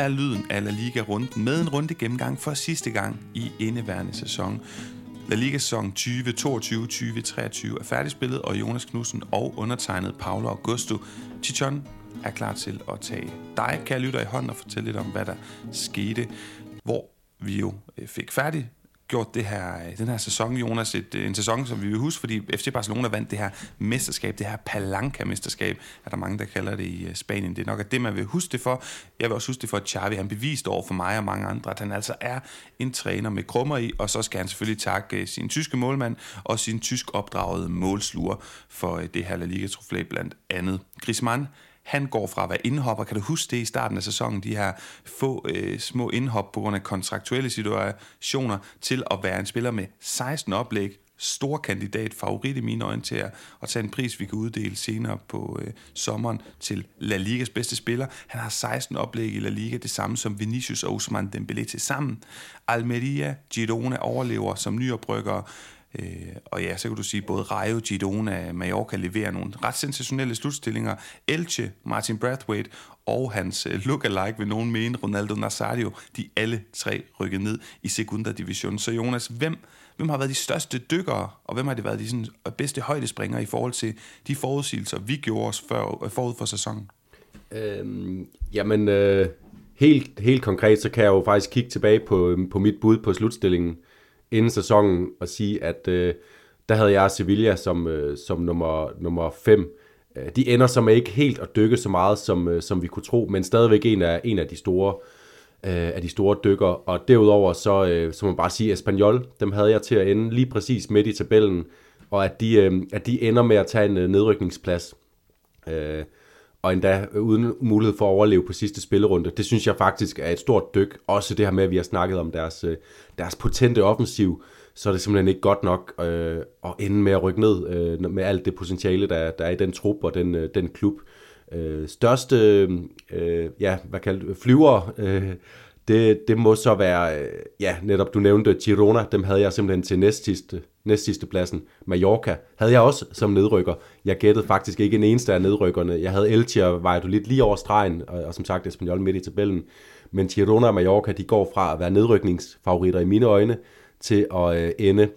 er lyden af La Liga-runden med en runde gennemgang for sidste gang i indeværende sæson. La Liga-sæson 2022-2023 er færdigspillet, og Jonas Knudsen og undertegnet Paolo Augusto Chichon er klar til at tage dig, kære lytter, i hånden og fortælle lidt om, hvad der skete, hvor vi jo øh, fik færdig gjort det her, øh, den her sæson, Jonas, et, øh, en sæson, som vi vil huske, fordi FC Barcelona vandt det her mesterskab, det her Palanca-mesterskab, er der mange, der kalder det i øh, Spanien. Det er nok at det, man vil huske det for. Jeg vil også huske det for, at Xavi han bevist over for mig og mange andre, at han altså er en træner med krummer i, og så skal han selvfølgelig takke sin tyske målmand og sin tysk opdragede målsluger for det her La Liga-trofæ blandt andet. Griezmann, han går fra at være indhopper, kan du huske det i starten af sæsonen, de her få øh, små indhop på grund af kontraktuelle situationer, til at være en spiller med 16 oplæg, stor kandidat, favorit i mine øjne til at, at tage en pris, vi kan uddele senere på øh, sommeren til La Ligas bedste spiller. Han har 16 oplæg i La Liga, det samme som Vinicius og Ousmane Dembélé til sammen. Almeria, Girona overlever som nyoprykkere. Øh, og ja, så kan du sige, både Rayo, Girona, Mallorca leverer nogle ret sensationelle slutstillinger. Elche, Martin Brathwaite og hans øh, look-alike, vil nogen mene, Ronaldo Nazario, de alle tre rykket ned i Segunda Division. Så Jonas, hvem, hvem har været de største dykkere, og hvem har det været de sådan, øh, bedste højdespringere i forhold til de forudsigelser, vi gjorde os før, øh, forud for sæsonen? Øhm, jamen, øh, helt, helt konkret, så kan jeg jo faktisk kigge tilbage på, øh, på mit bud på slutstillingen inden sæsonen og sige, at øh, der havde jeg Sevilla som, øh, som nummer, nummer 5. Øh, de ender som ikke helt at dykke så meget, som, øh, som vi kunne tro, men stadigvæk en af, en af de store øh, af de store dykker. Og derudover så, øh, så må man bare sige, Espanyol, dem havde jeg til at ende lige præcis midt i tabellen, og at de, øh, at de ender med at tage en øh, nedrykningsplads. Øh, og endda uden mulighed for at overleve på sidste spillerunde. Det synes jeg faktisk er et stort dyk. Også det her med, at vi har snakket om deres, øh, deres potente offensiv, så er det simpelthen ikke godt nok øh, at ende med at rykke ned øh, med alt det potentiale, der, der er i den trup og den, øh, den klub. Øh, største, øh, ja, hvad kalder flyver, øh, det, det må så være, øh, ja, netop du nævnte Girona, dem havde jeg simpelthen til næst sidste, pladsen. Mallorca havde jeg også som nedrykker. Jeg gættede faktisk ikke en eneste af nedrykkerne. Jeg havde Elche og Valladolid lige over stregen, og, og som sagt Espanyol midt i tabellen. Men Girona og Mallorca, de går fra at være nedrykningsfavoritter i mine øjne, til at øh, ende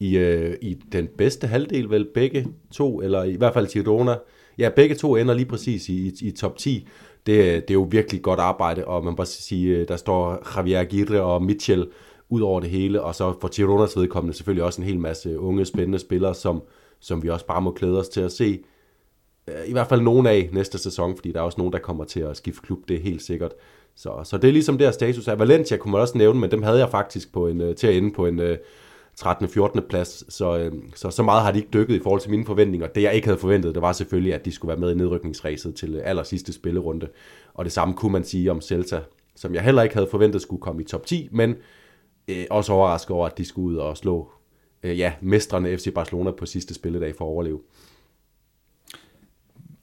i, øh, i den bedste halvdel, vel begge to, eller i hvert fald Girona. Ja, begge to ender lige præcis i, i, i top 10 det, det er jo virkelig godt arbejde, og man må bare sige, øh, der står Javier Aguirre og Mitchell ud over det hele, og så for Gironas vedkommende selvfølgelig også en hel masse unge, spændende spillere, som, som vi også bare må klæde os til at se. Øh, I hvert fald nogen af næste sæson, fordi der er også nogen, der kommer til at skifte klub, det er helt sikkert. Så, så det er ligesom der status af. Valencia kunne man også nævne, men dem havde jeg faktisk på en, øh, til at ende på en, 13. 14. plads, så, øh, så så meget har de ikke dykket i forhold til mine forventninger. Det jeg ikke havde forventet, det var selvfølgelig, at de skulle være med i nedrykningsræset til øh, aller sidste spillerunde. Og det samme kunne man sige om Celta, som jeg heller ikke havde forventet skulle komme i top 10, men øh, også overrasket over, at de skulle ud og slå øh, ja, mestrene FC Barcelona på sidste spilledag for at overleve.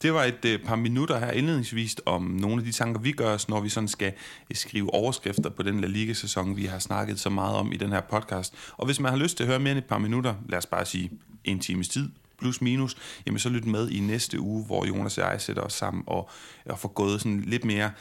Det var et øh, par minutter her indledningsvis om nogle af de tanker, vi gør os, når vi sådan skal øh, skrive overskrifter på den La Liga-sæson, vi har snakket så meget om i den her podcast. Og hvis man har lyst til at høre mere end et par minutter, lad os bare sige en times tid, plus minus, jamen så lyt med i næste uge, hvor Jonas og jeg sætter os sammen og, og får gået sådan lidt mere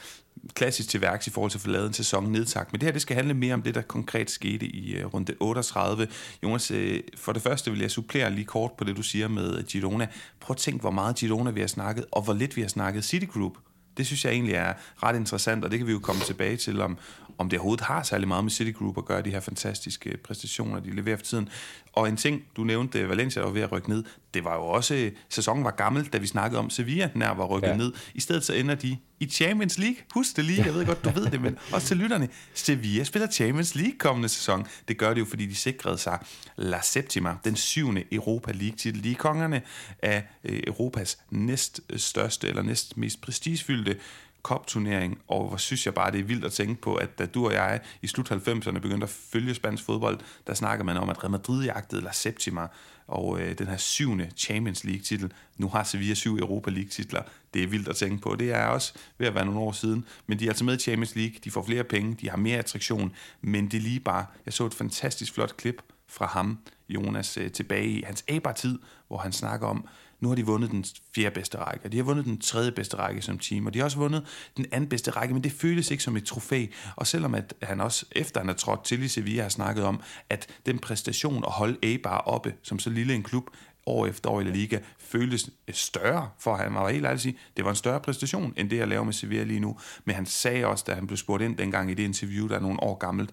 klassisk til værks i forhold til at få lavet en sæson nedtak. Men det her, det skal handle mere om det, der konkret skete i uh, runde 38. Jonas, uh, for det første vil jeg supplere lige kort på det, du siger med øh, Girona. Prøv at tænk, hvor meget Girona vi har snakket, og hvor lidt vi har snakket Citigroup. Det synes jeg egentlig er ret interessant, og det kan vi jo komme tilbage til, om, om det overhovedet har særlig meget med Citigroup at gøre, de her fantastiske præstationer, de leverer for tiden. Og en ting, du nævnte, Valencia var ved at rykke ned, det var jo også, sæsonen var gammel, da vi snakkede om Sevilla nær var rykket ja. ned. I stedet så ender de i Champions League. Husk det lige, jeg ved godt, du ved det, men også til lytterne. Sevilla spiller Champions League kommende sæson. Det gør det jo, fordi de sikrede sig La Septima, den syvende Europa League-titel. De er kongerne af øh, Europas næst største, eller næst mest prestigefyldte kopturnering, og hvor synes jeg bare, det er vildt at tænke på, at da du og jeg i slut 90'erne begyndte at følge spansk fodbold, der snakker man om, at Real Madrid jagtede La Septima, og øh, den her syvende Champions League-titel. Nu har Sevilla syv Europa League-titler. Det er vildt at tænke på. Det er også ved at være nogle år siden. Men de er altså med i Champions League. De får flere penge. De har mere attraktion. Men det er lige bare... Jeg så et fantastisk flot klip fra ham, Jonas, øh, tilbage i hans A-tid, hvor han snakker om, nu har de vundet den fjerde bedste række, og de har vundet den tredje bedste række som team, og de har også vundet den anden bedste række, men det føles ikke som et trofæ. Og selvom at han også, efter han er trådt til i Sevilla, har snakket om, at den præstation at holde A-bar oppe, som så lille en klub, år efter år i La Liga, føltes eh, større, for han var helt ærlig at sige, det var en større præstation, end det, jeg laver med Sevilla lige nu. Men han sagde også, da han blev spurgt ind dengang i det interview, der er nogle år gammelt,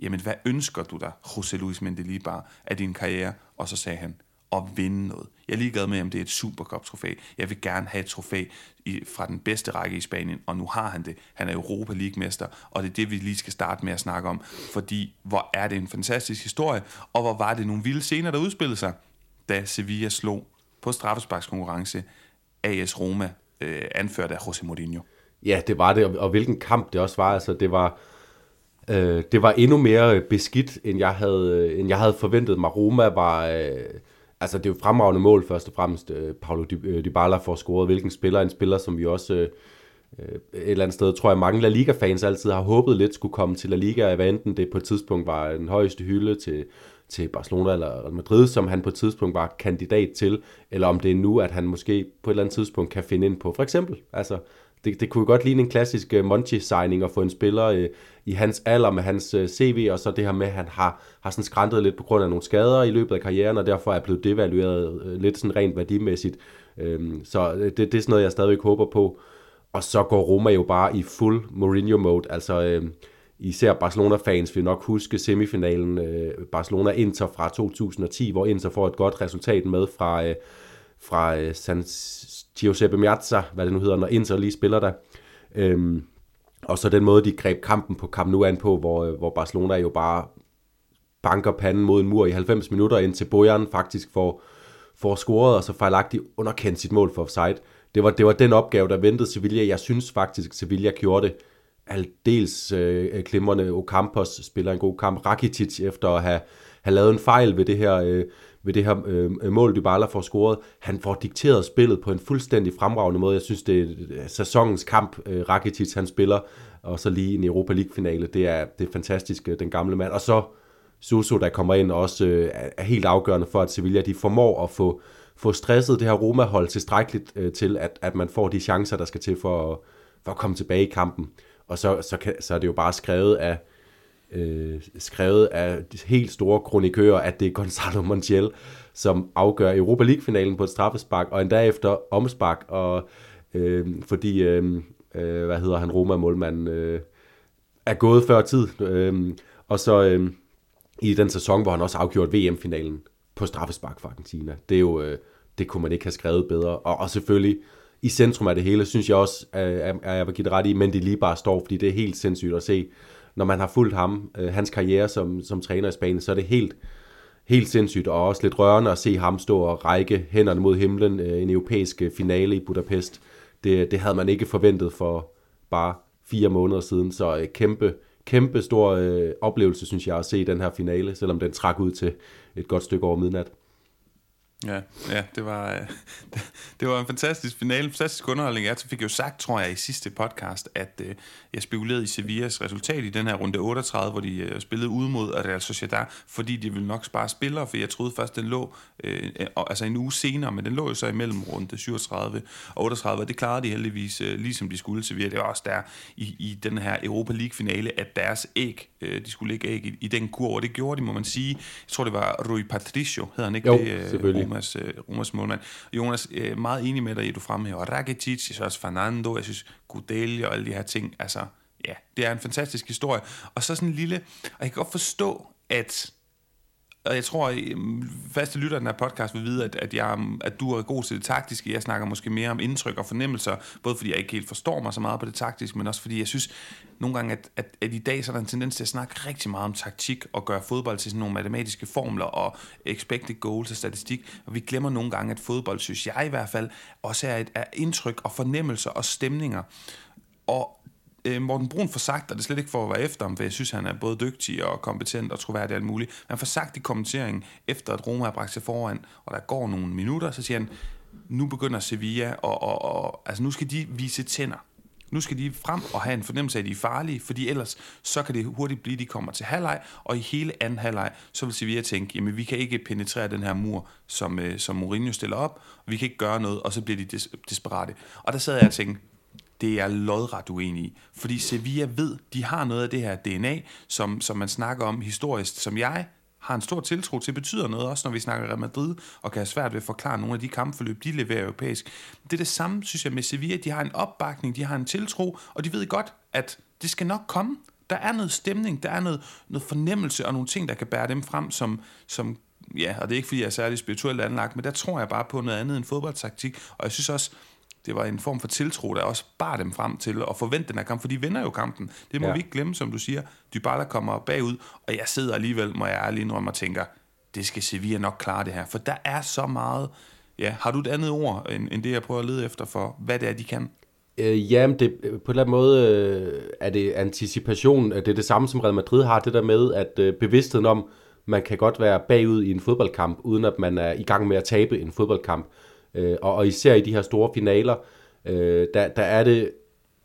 jamen hvad ønsker du dig, José Luis Mendelibar, af din karriere? Og så sagde han, at vinde noget. Jeg er ligeglad med, om det er et Supercup-trofæ. Jeg vil gerne have et trofæ i, fra den bedste række i Spanien, og nu har han det. Han er Europa League-mester, og det er det, vi lige skal starte med at snakke om, fordi hvor er det en fantastisk historie, og hvor var det nogle vilde scener, der udspillede sig, da Sevilla slog på straffesparkskonkurrence AS Roma, øh, anført af José Mourinho. Ja, det var det, og hvilken kamp det også var. Altså, det var, øh, det var endnu mere beskidt, end jeg havde, øh, end jeg havde forventet. Maroma var... Øh, altså, det er jo fremragende mål, først og fremmest. Øh, Paulo øh, Dybala får scoret. Hvilken spiller? En spiller, som vi også... Øh, øh, et eller andet sted, tror jeg, mange La Liga-fans altid har håbet lidt skulle komme til La Liga, hvad enten det på et tidspunkt var den højeste hylde til, til Barcelona eller Madrid, som han på et tidspunkt var kandidat til, eller om det er nu, at han måske på et eller andet tidspunkt kan finde ind på. For eksempel, altså, det, det kunne godt ligne en klassisk øh, Monchi-signing at få en spiller i hans alder med hans øh, CV, og så det her med, at han har, har sådan skræntet lidt på grund af nogle skader i løbet af karrieren, og derfor er blevet devalueret øh, lidt sådan rent værdimæssigt. Uh, så øh, det, det er sådan noget, jeg stadigvæk håber på. Og så går Roma jo bare i fuld Mourinho-mode, altså... Uh, især Barcelona-fans vil nok huske semifinalen Barcelona-Inter fra 2010, hvor Inter får et godt resultat med fra, fra uh, San Giuseppe Miazza, hvad det nu hedder, når Inter lige spiller der. Øhm, og så den måde, de greb kampen på Camp Nou an på, hvor, øh, hvor Barcelona jo bare banker panden mod en mur i 90 minutter, indtil Bojan faktisk får, får scoret, og så fejlagtigt underkendt sit mål for offside. Det var, det var den opgave, der ventede Sevilla. Jeg synes faktisk, Sevilla gjorde det aldeles øh, klimrende. Ocampos spiller en god kamp. Rakitic efter at have, have lavet en fejl ved det her øh, ved det her øh, mål, Dybala får scoret. Han får dikteret spillet på en fuldstændig fremragende måde. Jeg synes, det er sæsonens kamp, øh, Rakitic han spiller, og så lige en Europa League-finale. Det er, det er fantastisk, øh, den gamle mand. Og så Suso, der kommer ind, også øh, er helt afgørende for, at Sevilla de formår at få, få stresset det her Roma-hold tilstrækkeligt øh, til, at, at man får de chancer, der skal til for at, for at komme tilbage i kampen. Og så, så, kan, så er det jo bare skrevet af, øh, skrevet af helt store kronikører, at det er Gonzalo Montiel, som afgør Europa League-finalen på et straffespark, og endda efter omspark, og øh, fordi, øh, øh, hvad hedder han, Roma-målmanden, øh, er gået før tid. Øh, og så øh, i den sæson, hvor han også afgjort VM-finalen på straffespark for Argentina. Det er jo, øh, det kunne man ikke have skrevet bedre. Og, og selvfølgelig, i centrum af det hele, synes jeg også, at, jeg vil give det ret i, men det lige bare står, fordi det er helt sindssygt at se, når man har fulgt ham, øh, hans karriere som, som træner i Spanien, så er det helt, helt sindssygt, og også lidt rørende at se ham stå og række hænderne mod himlen øh, en europæisk øh, finale i Budapest. Det, det havde man ikke forventet for bare fire måneder siden, så øh, kæmpe, kæmpe stor øh, oplevelse, synes jeg, at se den her finale, selvom den trak ud til et godt stykke over midnat. Ja, ja det, var, det, det var en fantastisk finale, en fantastisk underholdning. Jeg fik jo sagt, tror jeg, i sidste podcast, at uh, jeg spekulerede i Sevillas resultat i den her runde 38, hvor de uh, spillede ud mod Real Sociedad, fordi de ville nok spare spillere, for jeg troede først, den lå uh, altså en uge senere, men den lå jo så imellem runde 37 og 38, og det klarede de heldigvis, uh, ligesom de skulle Sevilla. Det var også der i, i den her Europa League-finale, at deres æg, uh, de skulle lægge æg i, i den kur, og det gjorde de, må man sige. Jeg tror, det var Rui Patricio, hedder han ikke jo, det? selvfølgelig Romas, øh, Romas målmand. Jonas, øh, meget enig med dig, at du fremhæver Rakitic, jeg synes også Fernando, jeg synes Gudel og alle de her ting. Altså, ja, det er en fantastisk historie. Og så sådan en lille, og jeg kan godt forstå, at og jeg tror, at mm, faste lytter af den her podcast vil vide, at, at, jeg, mm, at du er god til det taktiske. Jeg snakker måske mere om indtryk og fornemmelser, både fordi jeg ikke helt forstår mig så meget på det taktiske, men også fordi jeg synes nogle gange, at, at, at i dag så er der en tendens til at snakke rigtig meget om taktik og gøre fodbold til sådan nogle matematiske formler og expected goals og statistik. Og vi glemmer nogle gange, at fodbold, synes jeg i hvert fald, også er, et, er indtryk og fornemmelser og stemninger. Og øh, Morten Brun får sagt, og det er slet ikke for at være efter ham, for jeg synes, han er både dygtig og kompetent og troværdig og alt muligt, men han får sagt i kommenteringen, efter at Roma har bragt sig foran, og der går nogle minutter, så siger han, nu begynder Sevilla, og, og, og altså nu skal de vise tænder. Nu skal de frem og have en fornemmelse af, at de er farlige, fordi ellers så kan det hurtigt blive, at de kommer til halvleg, og i hele anden halvleg, så vil Sevilla tænke, jamen vi kan ikke penetrere den her mur, som, øh, som Mourinho stiller op, og vi kan ikke gøre noget, og så bliver de des- desperate. Og der sad jeg og tænkte, det er lodret uenig i. Fordi Sevilla ved, de har noget af det her DNA, som, som man snakker om historisk, som jeg har en stor tiltro til, betyder noget også, når vi snakker Real Madrid, og kan have svært ved at forklare nogle af de kampforløb, de leverer europæisk. Det er det samme, synes jeg, med Sevilla. De har en opbakning, de har en tiltro, og de ved godt, at det skal nok komme. Der er noget stemning, der er noget, noget fornemmelse og nogle ting, der kan bære dem frem, som, som ja, og det er ikke, fordi jeg er særlig spirituelt anlagt, men der tror jeg bare på noget andet end fodboldtaktik, og jeg synes også, det var en form for tiltro, der også bar dem frem til at forvente den her kamp, for de vinder jo kampen. Det må ja. vi ikke glemme, som du siger. Dybala kommer bagud, og jeg sidder alligevel, må jeg ærligt indrømme og tænker, det skal Sevilla nok klare det her, for der er så meget... Ja, har du et andet ord, end, end det, jeg prøver at lede efter for, hvad det er, de kan? Øh, jamen, det, på en eller anden måde øh, er det anticipation. Det er det samme, som Real Madrid har, det der med, at øh, bevidstheden om, man kan godt være bagud i en fodboldkamp, uden at man er i gang med at tabe en fodboldkamp. Øh, og, og især i de her store finaler, øh, der, der er det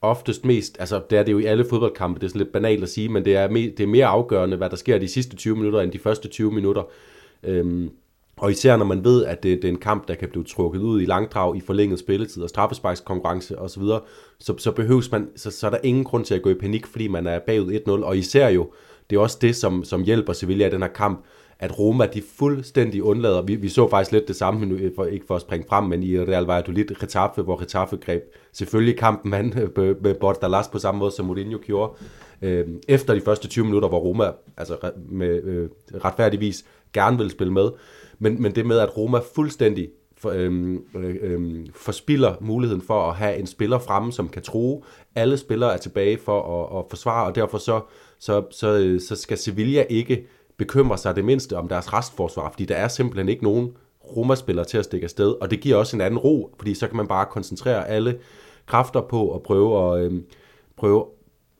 oftest mest, altså det er det jo i alle fodboldkampe, det er sådan lidt banalt at sige, men det er, me, det er mere afgørende, hvad der sker de sidste 20 minutter, end de første 20 minutter. Øhm, og især når man ved, at det, det er en kamp, der kan blive trukket ud i langdrag, i forlænget spilletid og straffesparkskonkurrence osv., så, så behøves man, så, så er der ingen grund til at gå i panik, fordi man er bagud 1-0, og især jo, det er også det, som, som hjælper Sevilla i den her kamp, at Roma de fuldstændig undlader, vi, vi så faktisk lidt det samme, nu, øh, for, ikke for at springe frem, men i Real Valladolid, Retaffe, hvor Retaffe greb selvfølgelig kampen mand øh, med Bordalas på samme måde, som Mourinho gjorde. Øh, efter de første 20 minutter, hvor Roma altså, med øh, retfærdigvis gerne ville spille med, men, men det med, at Roma fuldstændig for, øhm, øh, øhm, forspiller muligheden for at have en spiller fremme, som kan tro. Alle spillere er tilbage for at, at forsvare, og derfor så, så, så, så skal Sevilla ikke bekymre sig det mindste om deres restforsvar, fordi der er simpelthen ikke nogen Roma-spillere til at stikke afsted, og det giver også en anden ro, fordi så kan man bare koncentrere alle kræfter på at prøve at, øh, prøve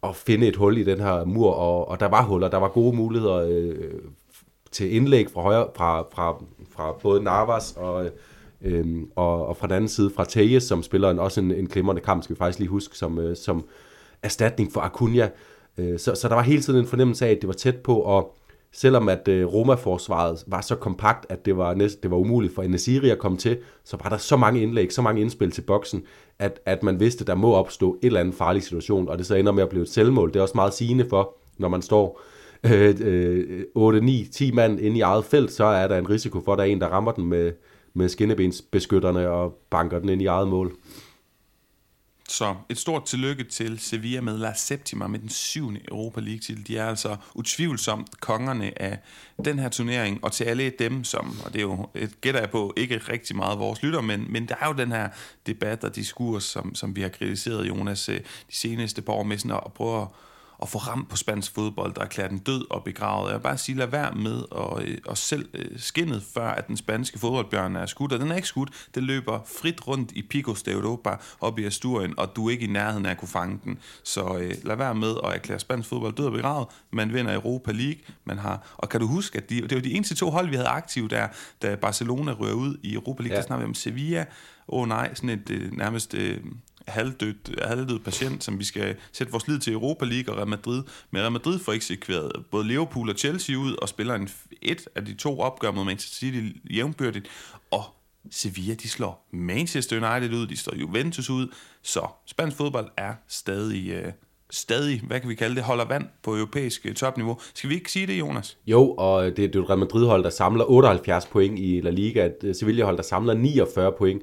at finde et hul i den her mur, og, og der var huller, der var gode muligheder øh, til indlæg fra, højre, fra, fra, fra både Navas og, øh, og, og fra den anden side fra Tejes, som spiller en, også en, en glimrende kamp, skal vi faktisk lige huske, som, øh, som erstatning for Acuna. Øh, så, så der var hele tiden en fornemmelse af, at det var tæt på, og selvom at øh, Roma-forsvaret var så kompakt, at det var, næst, det var umuligt for Enesiri at komme til, så var der så mange indlæg, så mange indspil til boksen, at, at man vidste, at der må opstå et eller andet farlig situation, og det så ender med at blive et selvmål. Det er også meget sigende for, når man står øh, øh, 8, 9, 10 mand inde i eget felt, så er der en risiko for, at der er en, der rammer den med, med skinnebensbeskytterne og banker den ind i eget mål. Så et stort tillykke til Sevilla med La Septima med den syvende Europa League-titel. De er altså utvivlsomt kongerne af den her turnering, og til alle dem, som, og det er jo et gætter jeg på, ikke rigtig meget vores lytter, men, men der er jo den her debat og diskurs, som, som vi har kritiseret, Jonas, øh, de seneste par år med sådan at prøve at at få ramt på spansk fodbold, der erklærer den død og begravet. Jeg vil bare sige, lad være med at, øh, at selv øh, skinnet, før at den spanske fodboldbjørn er skudt, og den er ikke skudt. Den løber frit rundt i Picos de Europa op i Asturien, og du er ikke i nærheden af at kunne fange den. Så øh, lad være med at erklære spansk fodbold død og begravet. Man vinder Europa League, man har, og kan du huske, at de, det var de eneste to hold, vi havde aktive der, da Barcelona rører ud i Europa League, ja. der snakker vi om Sevilla, åh oh, nej, sådan et øh, nærmest øh, halvdød, halvdød patient, som vi skal sætte vores lid til Europa League og Real Madrid. Men Real Madrid får eksekveret både Liverpool og Chelsea ud, og spiller en, et af de to opgør mod Manchester City jævnbyrdigt, og Sevilla, de slår Manchester United ud, de slår Juventus ud, så spansk fodbold er stadig, øh, stadig, hvad kan vi kalde det, holder vand på europæisk øh, topniveau. Skal vi ikke sige det, Jonas? Jo, og det, det er et Real Madrid-hold, der samler 78 point i La Liga, et øh, Sevilla-hold, der samler 49 point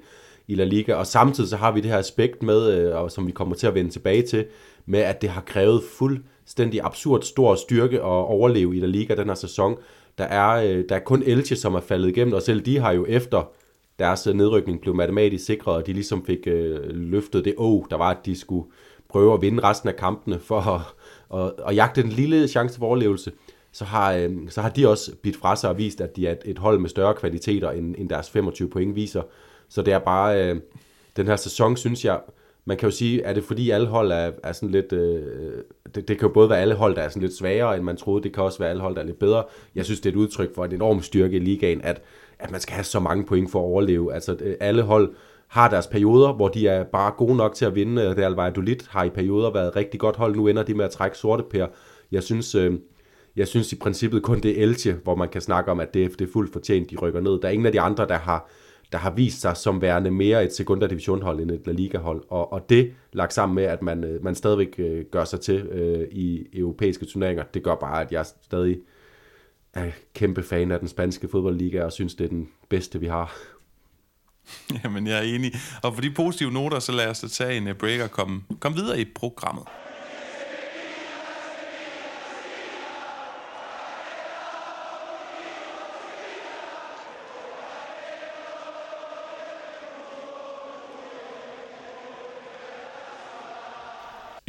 i La Liga, og samtidig så har vi det her aspekt med, øh, og som vi kommer til at vende tilbage til, med at det har krævet fuldstændig absurd stor styrke at overleve i La Liga den her sæson. Der er, øh, der er kun Elche, som er faldet igennem, og selv de har jo efter deres øh, nedrykning blev matematisk sikret, og de ligesom fik øh, løftet det å, der var, at de skulle prøve at vinde resten af kampene for at, at, at jagte den lille chance for overlevelse, så har, øh, så har de også bidt fra sig og vist, at de er et, et hold med større kvaliteter, end, end deres 25 point viser. Så det er bare, øh, den her sæson, synes jeg, man kan jo sige, er det fordi alle hold er, er sådan lidt, øh, øh, det, det kan jo både være alle hold, der er sådan lidt svagere, end man troede, det kan også være alle hold, der er lidt bedre. Jeg synes, det er et udtryk for en enorm styrke i ligaen, at, at man skal have så mange point for at overleve. Altså øh, alle hold har deres perioder, hvor de er bare gode nok til at vinde. Real Valladolid har i perioder været rigtig godt hold. Nu ender de med at trække sorte per. Jeg synes, øh, jeg synes i princippet kun det er Elche, hvor man kan snakke om, at det, det er fuldt fortjent, de rykker ned. Der er ingen af de andre, der har, der har vist sig som værende mere et sekundær divisionhold end et La Liga-hold. Og, og det lagt sammen med, at man, øh, man stadigvæk øh, gør sig til øh, i europæiske turneringer, det gør bare, at jeg stadig er kæmpe fan af den spanske fodboldliga, og synes, det er den bedste, vi har. Jamen, jeg er enig. Og for de positive noter, så lad os tage en øh, break og komme, komme videre i programmet.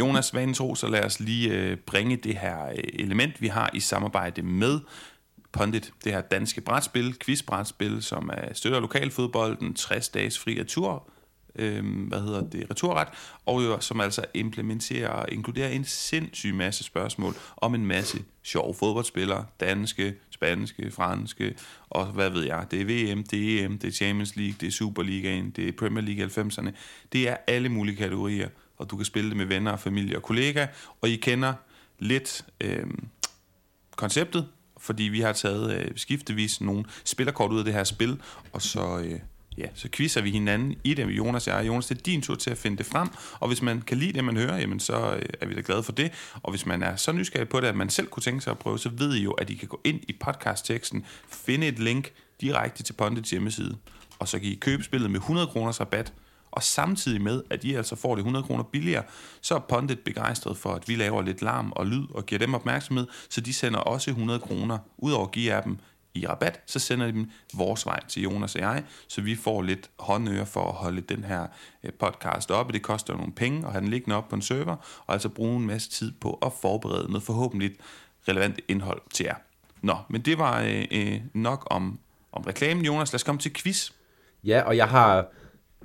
Jonas, Vanetro, så lad os lige øh, bringe det her øh, element, vi har i samarbejde med Pondit, det her danske brætspil, quizbrætspil, som er støtter lokalfodbolden, 60 dages fri retur, øh, hvad hedder det, returret, og jo, som altså implementerer og inkluderer en sindssyg masse spørgsmål om en masse sjove fodboldspillere, danske, spanske, franske, og hvad ved jeg, det er VM, det er EM, det er Champions League, det er Superligaen, det er Premier League 90'erne, det er alle mulige kategorier, og du kan spille det med venner, familie og kollegaer, og I kender lidt øh, konceptet, fordi vi har taget øh, skiftevis nogle spillerkort ud af det her spil, og så, øh, ja, så quizzer vi hinanden i det med Jonas og jeg. Jonas, det er din tur til at finde det frem, og hvis man kan lide det, man hører, jamen så øh, er vi da glade for det. Og hvis man er så nysgerrig på det, at man selv kunne tænke sig at prøve, så ved I jo, at I kan gå ind i podcastteksten, finde et link direkte til Pondits hjemmeside, og så kan I købe spillet med 100 kroners rabat, og samtidig med, at I altså får det 100 kroner billigere, så er Pondit begejstret for, at vi laver lidt larm og lyd og giver dem opmærksomhed, så de sender også 100 kroner, udover at give jer dem i rabat, så sender de dem vores vej til Jonas og jeg, så vi får lidt håndører for at holde den her øh, podcast oppe. Det koster nogle penge at have den liggende op på en server, og altså bruge en masse tid på at forberede noget forhåbentlig relevant indhold til jer. Nå, men det var øh, øh nok om, om reklamen. Jonas, lad os komme til quiz. Ja, og jeg har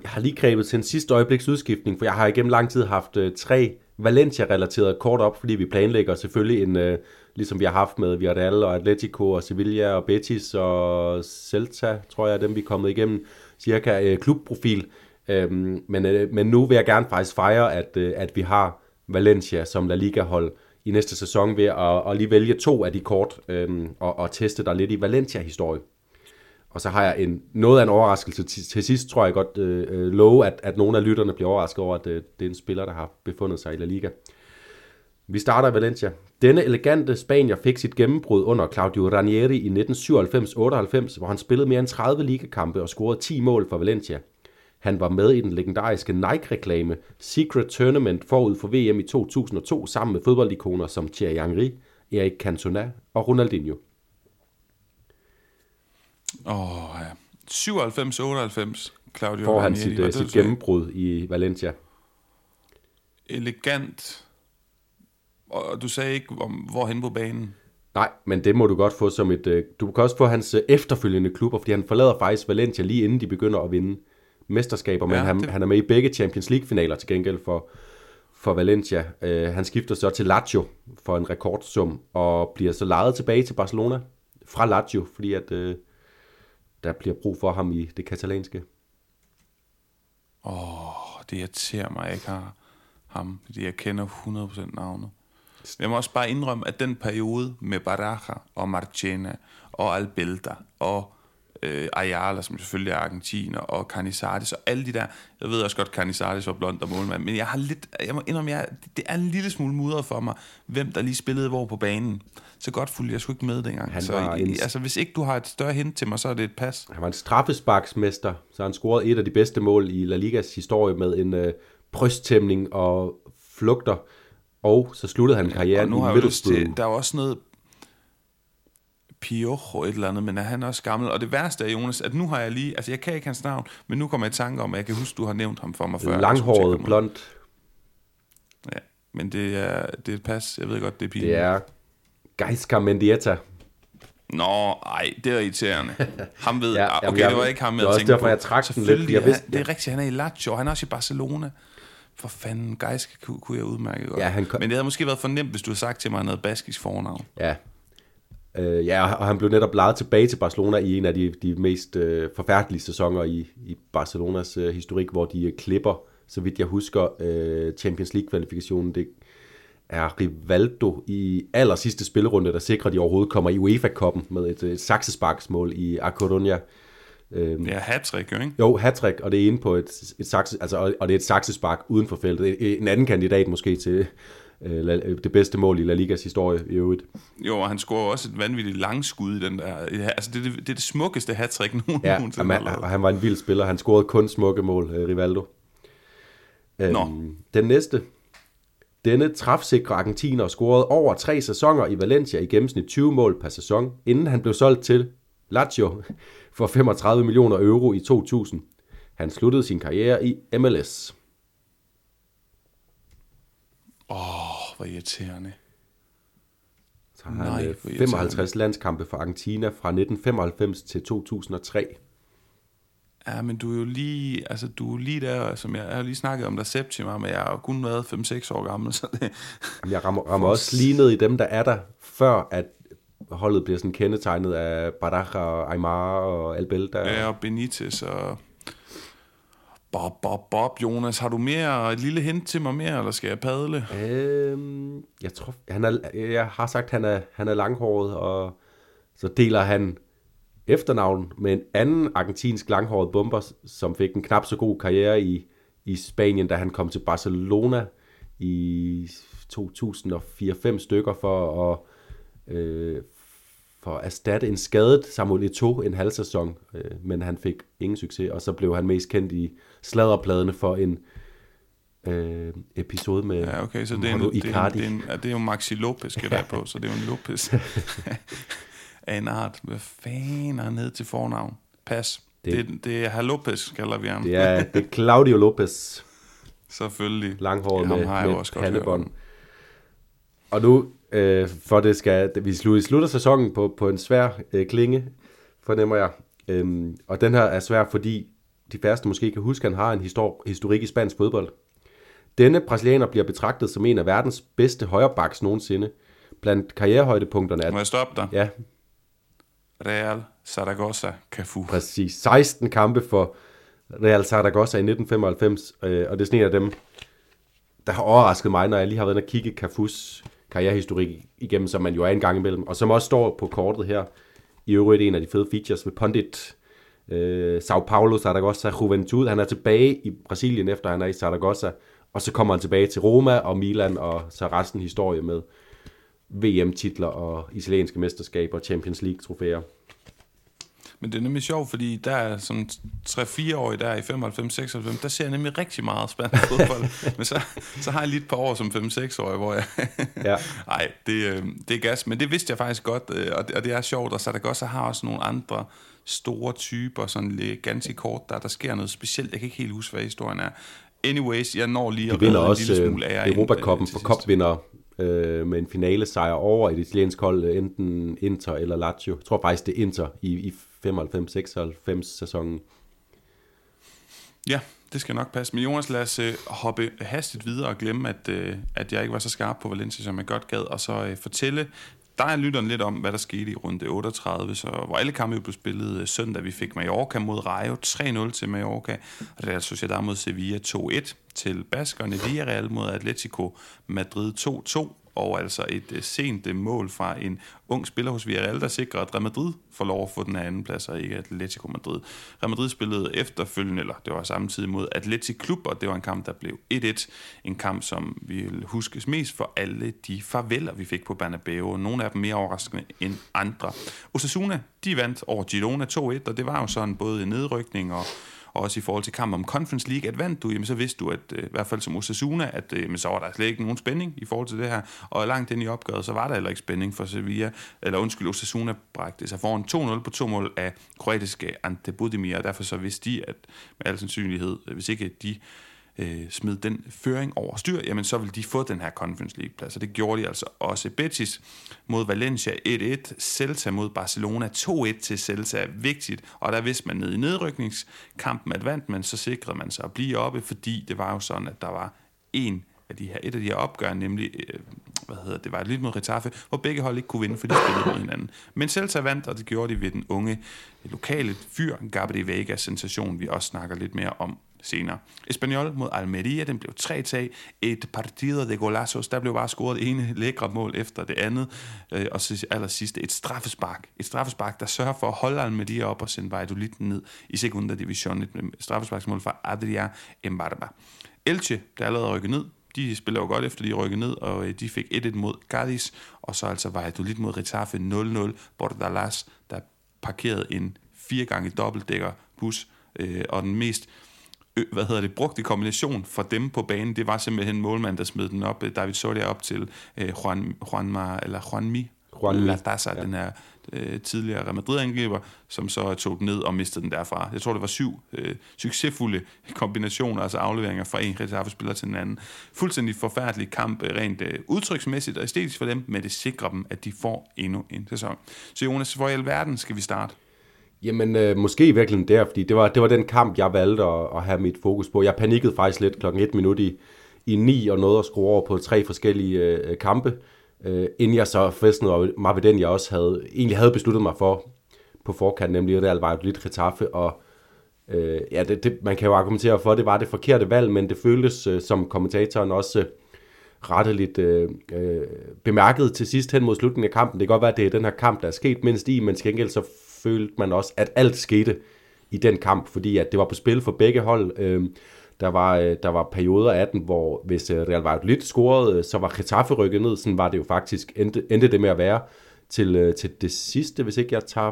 jeg har lige grebet til en sidste øjebliks udskiftning, for jeg har igennem lang tid haft øh, tre Valencia-relaterede kort op, fordi vi planlægger selvfølgelig en, øh, ligesom vi har haft med Villarreal og Atletico og Sevilla og Betis og Celta, tror jeg, dem vi er kommet igennem, cirka øh, klubprofil. Øhm, men, øh, men nu vil jeg gerne faktisk fejre, at, øh, at vi har Valencia som La Liga-hold i næste sæson ved at, at lige vælge to af de kort øh, og, og teste der lidt i Valencia-historie. Og så har jeg en, noget af en overraskelse til, til sidst, tror jeg godt øh, øh, love, at, at nogle af lytterne bliver overrasket over, at øh, det er en spiller, der har befundet sig i La Liga. Vi starter i Valencia. Denne elegante Spanier fik sit gennembrud under Claudio Ranieri i 1997-98, hvor han spillede mere end 30 ligakampe og scorede 10 mål for Valencia. Han var med i den legendariske Nike-reklame Secret Tournament forud for VM i 2002 sammen med fodboldikoner som Thierry Henry, Eric Cantona og Ronaldinho. Åh, oh, ja. 97-98, Claudio Får han sit, uh, sit gennembrud i Valencia. Elegant. Og du sagde ikke, om, hvorhen på banen. Nej, men det må du godt få som et... Uh, du kan også få hans uh, efterfølgende klubber, fordi han forlader faktisk Valencia lige inden de begynder at vinde mesterskaber, men ja, han, det... han er med i begge Champions League-finaler til gengæld for, for Valencia. Uh, han skifter så til Lazio for en rekordsum, og bliver så lejet tilbage til Barcelona fra Lazio, fordi at... Uh, der bliver brug for ham i det katalanske. Åh, oh, det irriterer mig, ikke har ham, fordi jeg kender 100% navnet. Jeg må også bare indrømme, at den periode med Baraja og Marchena og Albelda og øh, Ayala, som selvfølgelig er argentiner, og Canizares og alle de der. Jeg ved også godt, Canizares var blond og målmand, men jeg har lidt, jeg må indrømme, jeg, det er en lille smule mudret for mig, hvem der lige spillede hvor på banen. Så godt fulgte jeg sgu ikke med dengang. Han så en... altså, hvis ikke du har et større hint til mig, så er det et pas. Han var en straffesparksmester, så han scorede et af de bedste mål i La Ligas historie med en øh, brysttæmning og flugter. Og så sluttede han karrieren ja, nu i Middlesbrough. Der er også noget Piojo et eller andet, men er han også gammel? Og det værste er, Jonas, at nu har jeg lige, altså jeg kan ikke hans navn, men nu kommer jeg i tanke om, at jeg kan huske, du har nævnt ham for mig før. Langhåret, blond. Ja, men det er, det er et pas, jeg ved godt, det er pinligt. Det er Geiska Mendieta. Nå, ej, det er irriterende. Ham ved, ja, okay, jeg, det var ikke ham, jeg tænkte på. Det var også derfor, jeg trak den lidt. Jeg vidste, det er rigtigt, han er i Lazio, han er også i Barcelona. For fanden, Geiska kunne, kunne jeg udmærke godt. Ja, han kom... Men det havde måske været for nemt, hvis du havde sagt til mig, han havde baskisk fornavn. Ja, Øh, ja, og han blev netop lejet tilbage til Barcelona i en af de, de mest øh, forfærdelige sæsoner i, i Barcelonas øh, historik, hvor de øh, klipper, så vidt jeg husker, øh, Champions League-kvalifikationen. Det er Rivaldo i aller sidste spillerunde, der sikrer, at de overhovedet kommer i UEFA-koppen med et, et saksesparksmål i A Coruña. Øhm, ja, hattrick jo, ikke? Jo, hattrick, og det er inde på et, et sakse, altså, og det er et saksespark uden for feltet. En anden kandidat måske til det bedste mål i La Ligas historie i øvrigt. Jo, og han scorer også et vanvittigt langskud i den der. Altså, det, det, det er det smukkeste hattrick nogen ja, nogensinde. Ja, han, han var en vild spiller. Han scorede kun smukke mål, øh, Rivaldo. Nå. Øhm, den næste. Denne trafsikre argentiner scorede over tre sæsoner i Valencia i gennemsnit 20 mål per sæson, inden han blev solgt til Lazio for 35 millioner euro i 2000. Han sluttede sin karriere i MLS. Åh, oh, hvor irriterende. Så har Nej, han 55 landskampe for Argentina fra 1995 til 2003. Ja, men du er jo lige, altså du er lige der, som jeg, jeg har lige snakket om dig Septima, men jeg har kun været 5-6 år gammel, så det... Jeg rammer, rammer også lige ned i dem, der er der, før at holdet bliver sådan kendetegnet af Baraja og Aymar og Albelda. Ja, og Benitez og Bob, Bob, Bob, Jonas. Har du mere et lille hint til mig mere, eller skal jeg padle? Øhm, jeg tror, han er, jeg har sagt, han er, han er langhåret, og så deler han efternavn med en anden argentinsk langhåret bomber, som fik en knap så god karriere i, i Spanien, da han kom til Barcelona i 2004-5 stykker for at øh, for at erstatte en skadet Samuel Eto'o en halv sæson, øh, men han fik ingen succes, og så blev han mest kendt i sladderpladene for en øh, episode med Ja, okay, så det er, en, det, er en, det, er en, ja, det er jo Maxi Lopez, skal der på, så det er jo en Lopez af en art. Hvad fanden er ned til fornavn? Pas. Det, det, det er Herr Lopez, kalder vi ham. Det er, det er Claudio Lopez. Selvfølgelig. Langhåret med, med pandebånd. Og nu øh, for det skal, vi slutter sæsonen på, på en svær øh, klinge, fornemmer jeg. Øhm, og den her er svær, fordi de færreste måske kan huske, at han har en histor- historik i spansk fodbold. Denne brasilianer bliver betragtet som en af verdens bedste højrebacks nogensinde. Blandt karrierehøjdepunkterne er... Må jeg stoppe dig? Ja. Real Zaragoza Cafu. Præcis. 16 kampe for Real Zaragoza i 1995, øh, og det er sådan en af dem, der har overrasket mig, når jeg lige har været inde og kigge Cafus karrierehistorik igennem, som man jo er en gang imellem, og som også står på kortet her, i øvrigt en af de fede features ved Pondit, øh, Sao Paulo, Zaragoza, Juventud. Han er tilbage i Brasilien, efter han er i Zaragoza, og så kommer han tilbage til Roma og Milan, og så resten historie med VM-titler og italienske mesterskaber og Champions League-trofæer. Men det er nemlig sjovt, fordi der er sådan 3-4 år der i 95-96, der ser jeg nemlig rigtig meget spansk fodbold. Men så, så har jeg lige et par år som 5-6 år, hvor jeg... ja. Ej, det, øh, det er gas. Men det vidste jeg faktisk godt, øh, og det, og det er sjovt. Og så der godt, så har også nogle andre store typer, sådan lidt ganske kort, der, der sker noget specielt. Jeg kan ikke helt huske, hvad historien er. Anyways, jeg når lige at vinder også en lille smule af Europacupen for kopvinder øh, med en finale sejr over et italiensk hold, enten Inter eller Lazio. Jeg tror faktisk, det er Inter i, i 95-96 sæsonen. Ja, det skal nok passe. Men Jonas, lad os øh, hoppe hastigt videre og glemme, at, øh, at jeg ikke var så skarp på Valencia, som jeg godt gad, og så øh, fortælle dig og lytteren lidt om, hvad der skete i runde 38, så, hvor alle kampe blev spillet øh, søndag. Vi fik Mallorca mod Rayo 3-0 til Mallorca, og det er Sociedad mod Sevilla 2-1 til Baskerne, Villarreal mod Atletico Madrid 2-2, og altså et øh, sent øh, mål fra en ung spiller hos Villarreal, der sikrer, at Real Madrid får lov at få den anden plads, og ikke Atletico Madrid. Real Madrid spillede efterfølgende, eller det var samtidig mod Atletico Klub, og det var en kamp, der blev 1-1. En kamp, som vi vil huskes mest for alle de farveler, vi fik på Bernabeu. Nogle af dem mere overraskende end andre. Osasuna, de vandt over Girona 2-1, og det var jo sådan både nedrykning og også i forhold til kamp om Conference League, at vandt du, jamen så vidste du, at øh, i hvert fald som Osasuna, at øh, men så var der slet ikke nogen spænding i forhold til det her, og langt ind i opgøret, så var der heller ikke spænding for Sevilla, eller undskyld, Osasuna bragte sig foran 2-0 på to mål af kroatiske Ante Budimir, og derfor så vidste de, at med al sandsynlighed, øh, hvis ikke de øh, smed den føring over styr, jamen så vil de få den her Conference League-plads, og det gjorde de altså også. Betis mod Valencia 1-1, Celta mod Barcelona 2-1 til Celta, vigtigt, og der vidste man ned i nedrykningskampen, at vandt man, så sikrede man sig at blive oppe, fordi det var jo sådan, at der var en af de her, et af de her opgør, nemlig øh, hvad hedder det, var lidt mod Retaffe, hvor begge hold ikke kunne vinde, for de spillede mod hinanden. Men Celta vandt, og det gjorde de ved den unge lokale fyr, Gabriel Vega, sensation, vi også snakker lidt mere om senere. Espanyol mod Almeria, den blev 3-tag. Et partido de golazos, der blev bare scoret det ene lækre mål efter det andet. Øh, og så allersidst et straffespark. Et straffespark, der sørger for at holde Almeria op og sende Valladolid ned i sekundadivisionen. Et straffesparksmål fra Adria Embarba. Elche, der allerede rykket ned, de spiller jo godt efter, de rykket ned, og øh, de fik 1-1 mod Cadiz, og så altså Valladolid mod Retafe 0-0. Bordalas, der parkerede en fire gange dobbeltdækker bus, øh, og den mest hvad hedder det, brugte kombination for dem på banen, det var simpelthen målmand, der smed den op, øh, David Soria op til øh, Juan, Juanma, eller Juanmi, Juan Latasa, ja. den her øh, tidligere Real Madrid-angriber, som så tog den ned og mistede den derfra. Jeg tror, det var syv øh, succesfulde kombinationer, altså afleveringer fra en reservespiller til den anden. Fuldstændig forfærdelig kamp, øh, rent øh, udtryksmæssigt og æstetisk for dem, men det sikrer dem, at de får endnu en sæson. Så Jonas, hvor i alverden skal vi starte? Jamen, øh, måske i virkeligheden der, fordi det var, det var den kamp, jeg valgte at, at have mit fokus på. Jeg panikkede faktisk lidt klokken 1 minut i, i 9 og nåede at skrue over på tre forskellige øh, kampe, øh, inden jeg så festnede mig ved den, jeg også havde, egentlig havde besluttet mig for på forkant, nemlig Real Valladolid Getafe, og øh, ja, det, det, man kan jo argumentere for, at det var det forkerte valg, men det føltes, øh, som kommentatoren også øh, retteligt øh, øh, bemærket til sidst hen mod slutningen af kampen. Det kan godt være, at det er den her kamp, der er sket mindst i, men til gengæld så følte man også, at alt skete i den kamp, fordi at det var på spil for begge hold. Øh, der var, øh, der var perioder af den, hvor hvis øh, Real Valladolid scorede, øh, så var Getafe rykket ned. Sådan var det jo faktisk, endte, endte det med at være til, til det sidste, hvis ikke jeg tager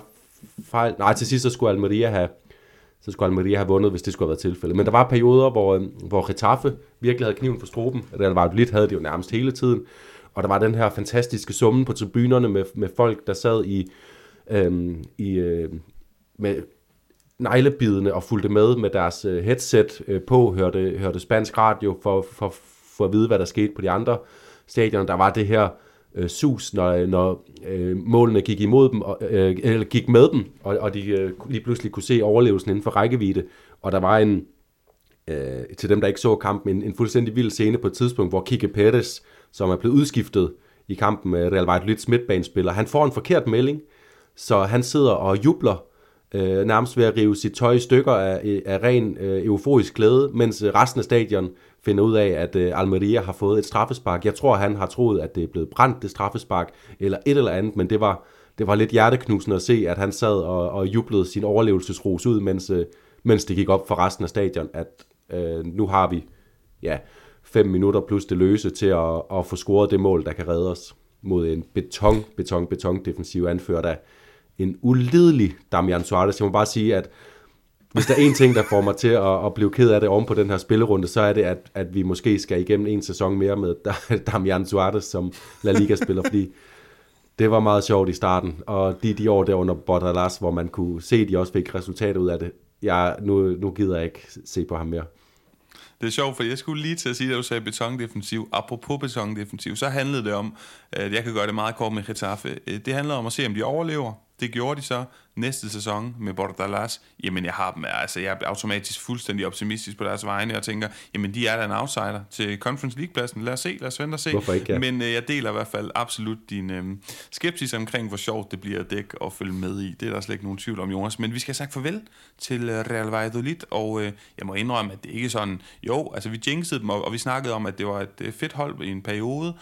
fejl. Nej, til sidst så skulle Almeria have, så skulle Almeria have vundet, hvis det skulle have været tilfældet. Men der var perioder, hvor, hvor Getafe virkelig havde kniven for struben. Real Valladolid havde det jo nærmest hele tiden. Og der var den her fantastiske summe på tribunerne med, med folk, der sad i øhm, i, øh, med neglebidende og fulgte med med deres øh, headset øh, på, hørte, hørte spansk radio for, for, for at vide, hvad der skete på de andre stadioner. Der var det her øh, sus, når, når øh, målene gik imod dem, og, øh, eller gik med dem, og, og de øh, lige pludselig kunne se overlevelsen inden for rækkevidde. Og der var en, øh, til dem, der ikke så kampen, en, en fuldstændig vild scene på et tidspunkt, hvor Kike Perez, som er blevet udskiftet i kampen med Real Valladolids midtbanespiller, han får en forkert melding, så han sidder og jubler, øh, nærmest ved at rive sit tøj i stykker af, af ren øh, euforisk glæde, mens øh, resten af stadion finder ud af, at øh, Almeria har fået et straffespark. Jeg tror, han har troet, at det er blevet brændt, det straffespark, eller et eller andet, men det var, det var lidt hjerteknusende at se, at han sad og, og jublede sin overlevelsesros ud, mens, øh, mens det gik op for resten af stadion, at øh, nu har vi ja, fem minutter plus det løse til at, at få scoret det mål, der kan redde os mod en beton, beton, beton defensiv anført af en uledelig Damian Suarez. Jeg må bare sige, at hvis der er en ting, der får mig til at, at blive ked af det om på den her spillerunde, så er det, at, at vi måske skal igennem en sæson mere med Damian Suarez som La Liga-spiller, fordi det var meget sjovt i starten, og de, de år der under Bordalas, hvor man kunne se, at de også fik resultater ud af det, jeg, nu, nu gider jeg ikke se på ham mere. Det er sjovt, for jeg skulle lige til at sige, at du sagde betondefensiv. Apropos betondefensiv, så handlede det om, at jeg kan gøre det meget kort med Getafe. Det handler om at se, om de overlever. Det gjorde de så næste sæson med Bordalas. Jamen, jeg har dem, altså jeg er automatisk fuldstændig optimistisk på deres vegne, og tænker, jamen, de er da en outsider til Conference League-pladsen. Lad os se, lad os vente og se. Hvorfor ikke, ja. Men øh, jeg deler i hvert fald absolut din øh, skepsis omkring, hvor sjovt det bliver at dække og følge med i. Det er der slet ikke nogen tvivl om, Jonas. Men vi skal have sagt farvel til øh, Real Valladolid, og øh, jeg må indrømme, at det ikke er sådan, jo, altså vi jinxede dem, og, og vi snakkede om, at det var et øh, fedt hold i en periode,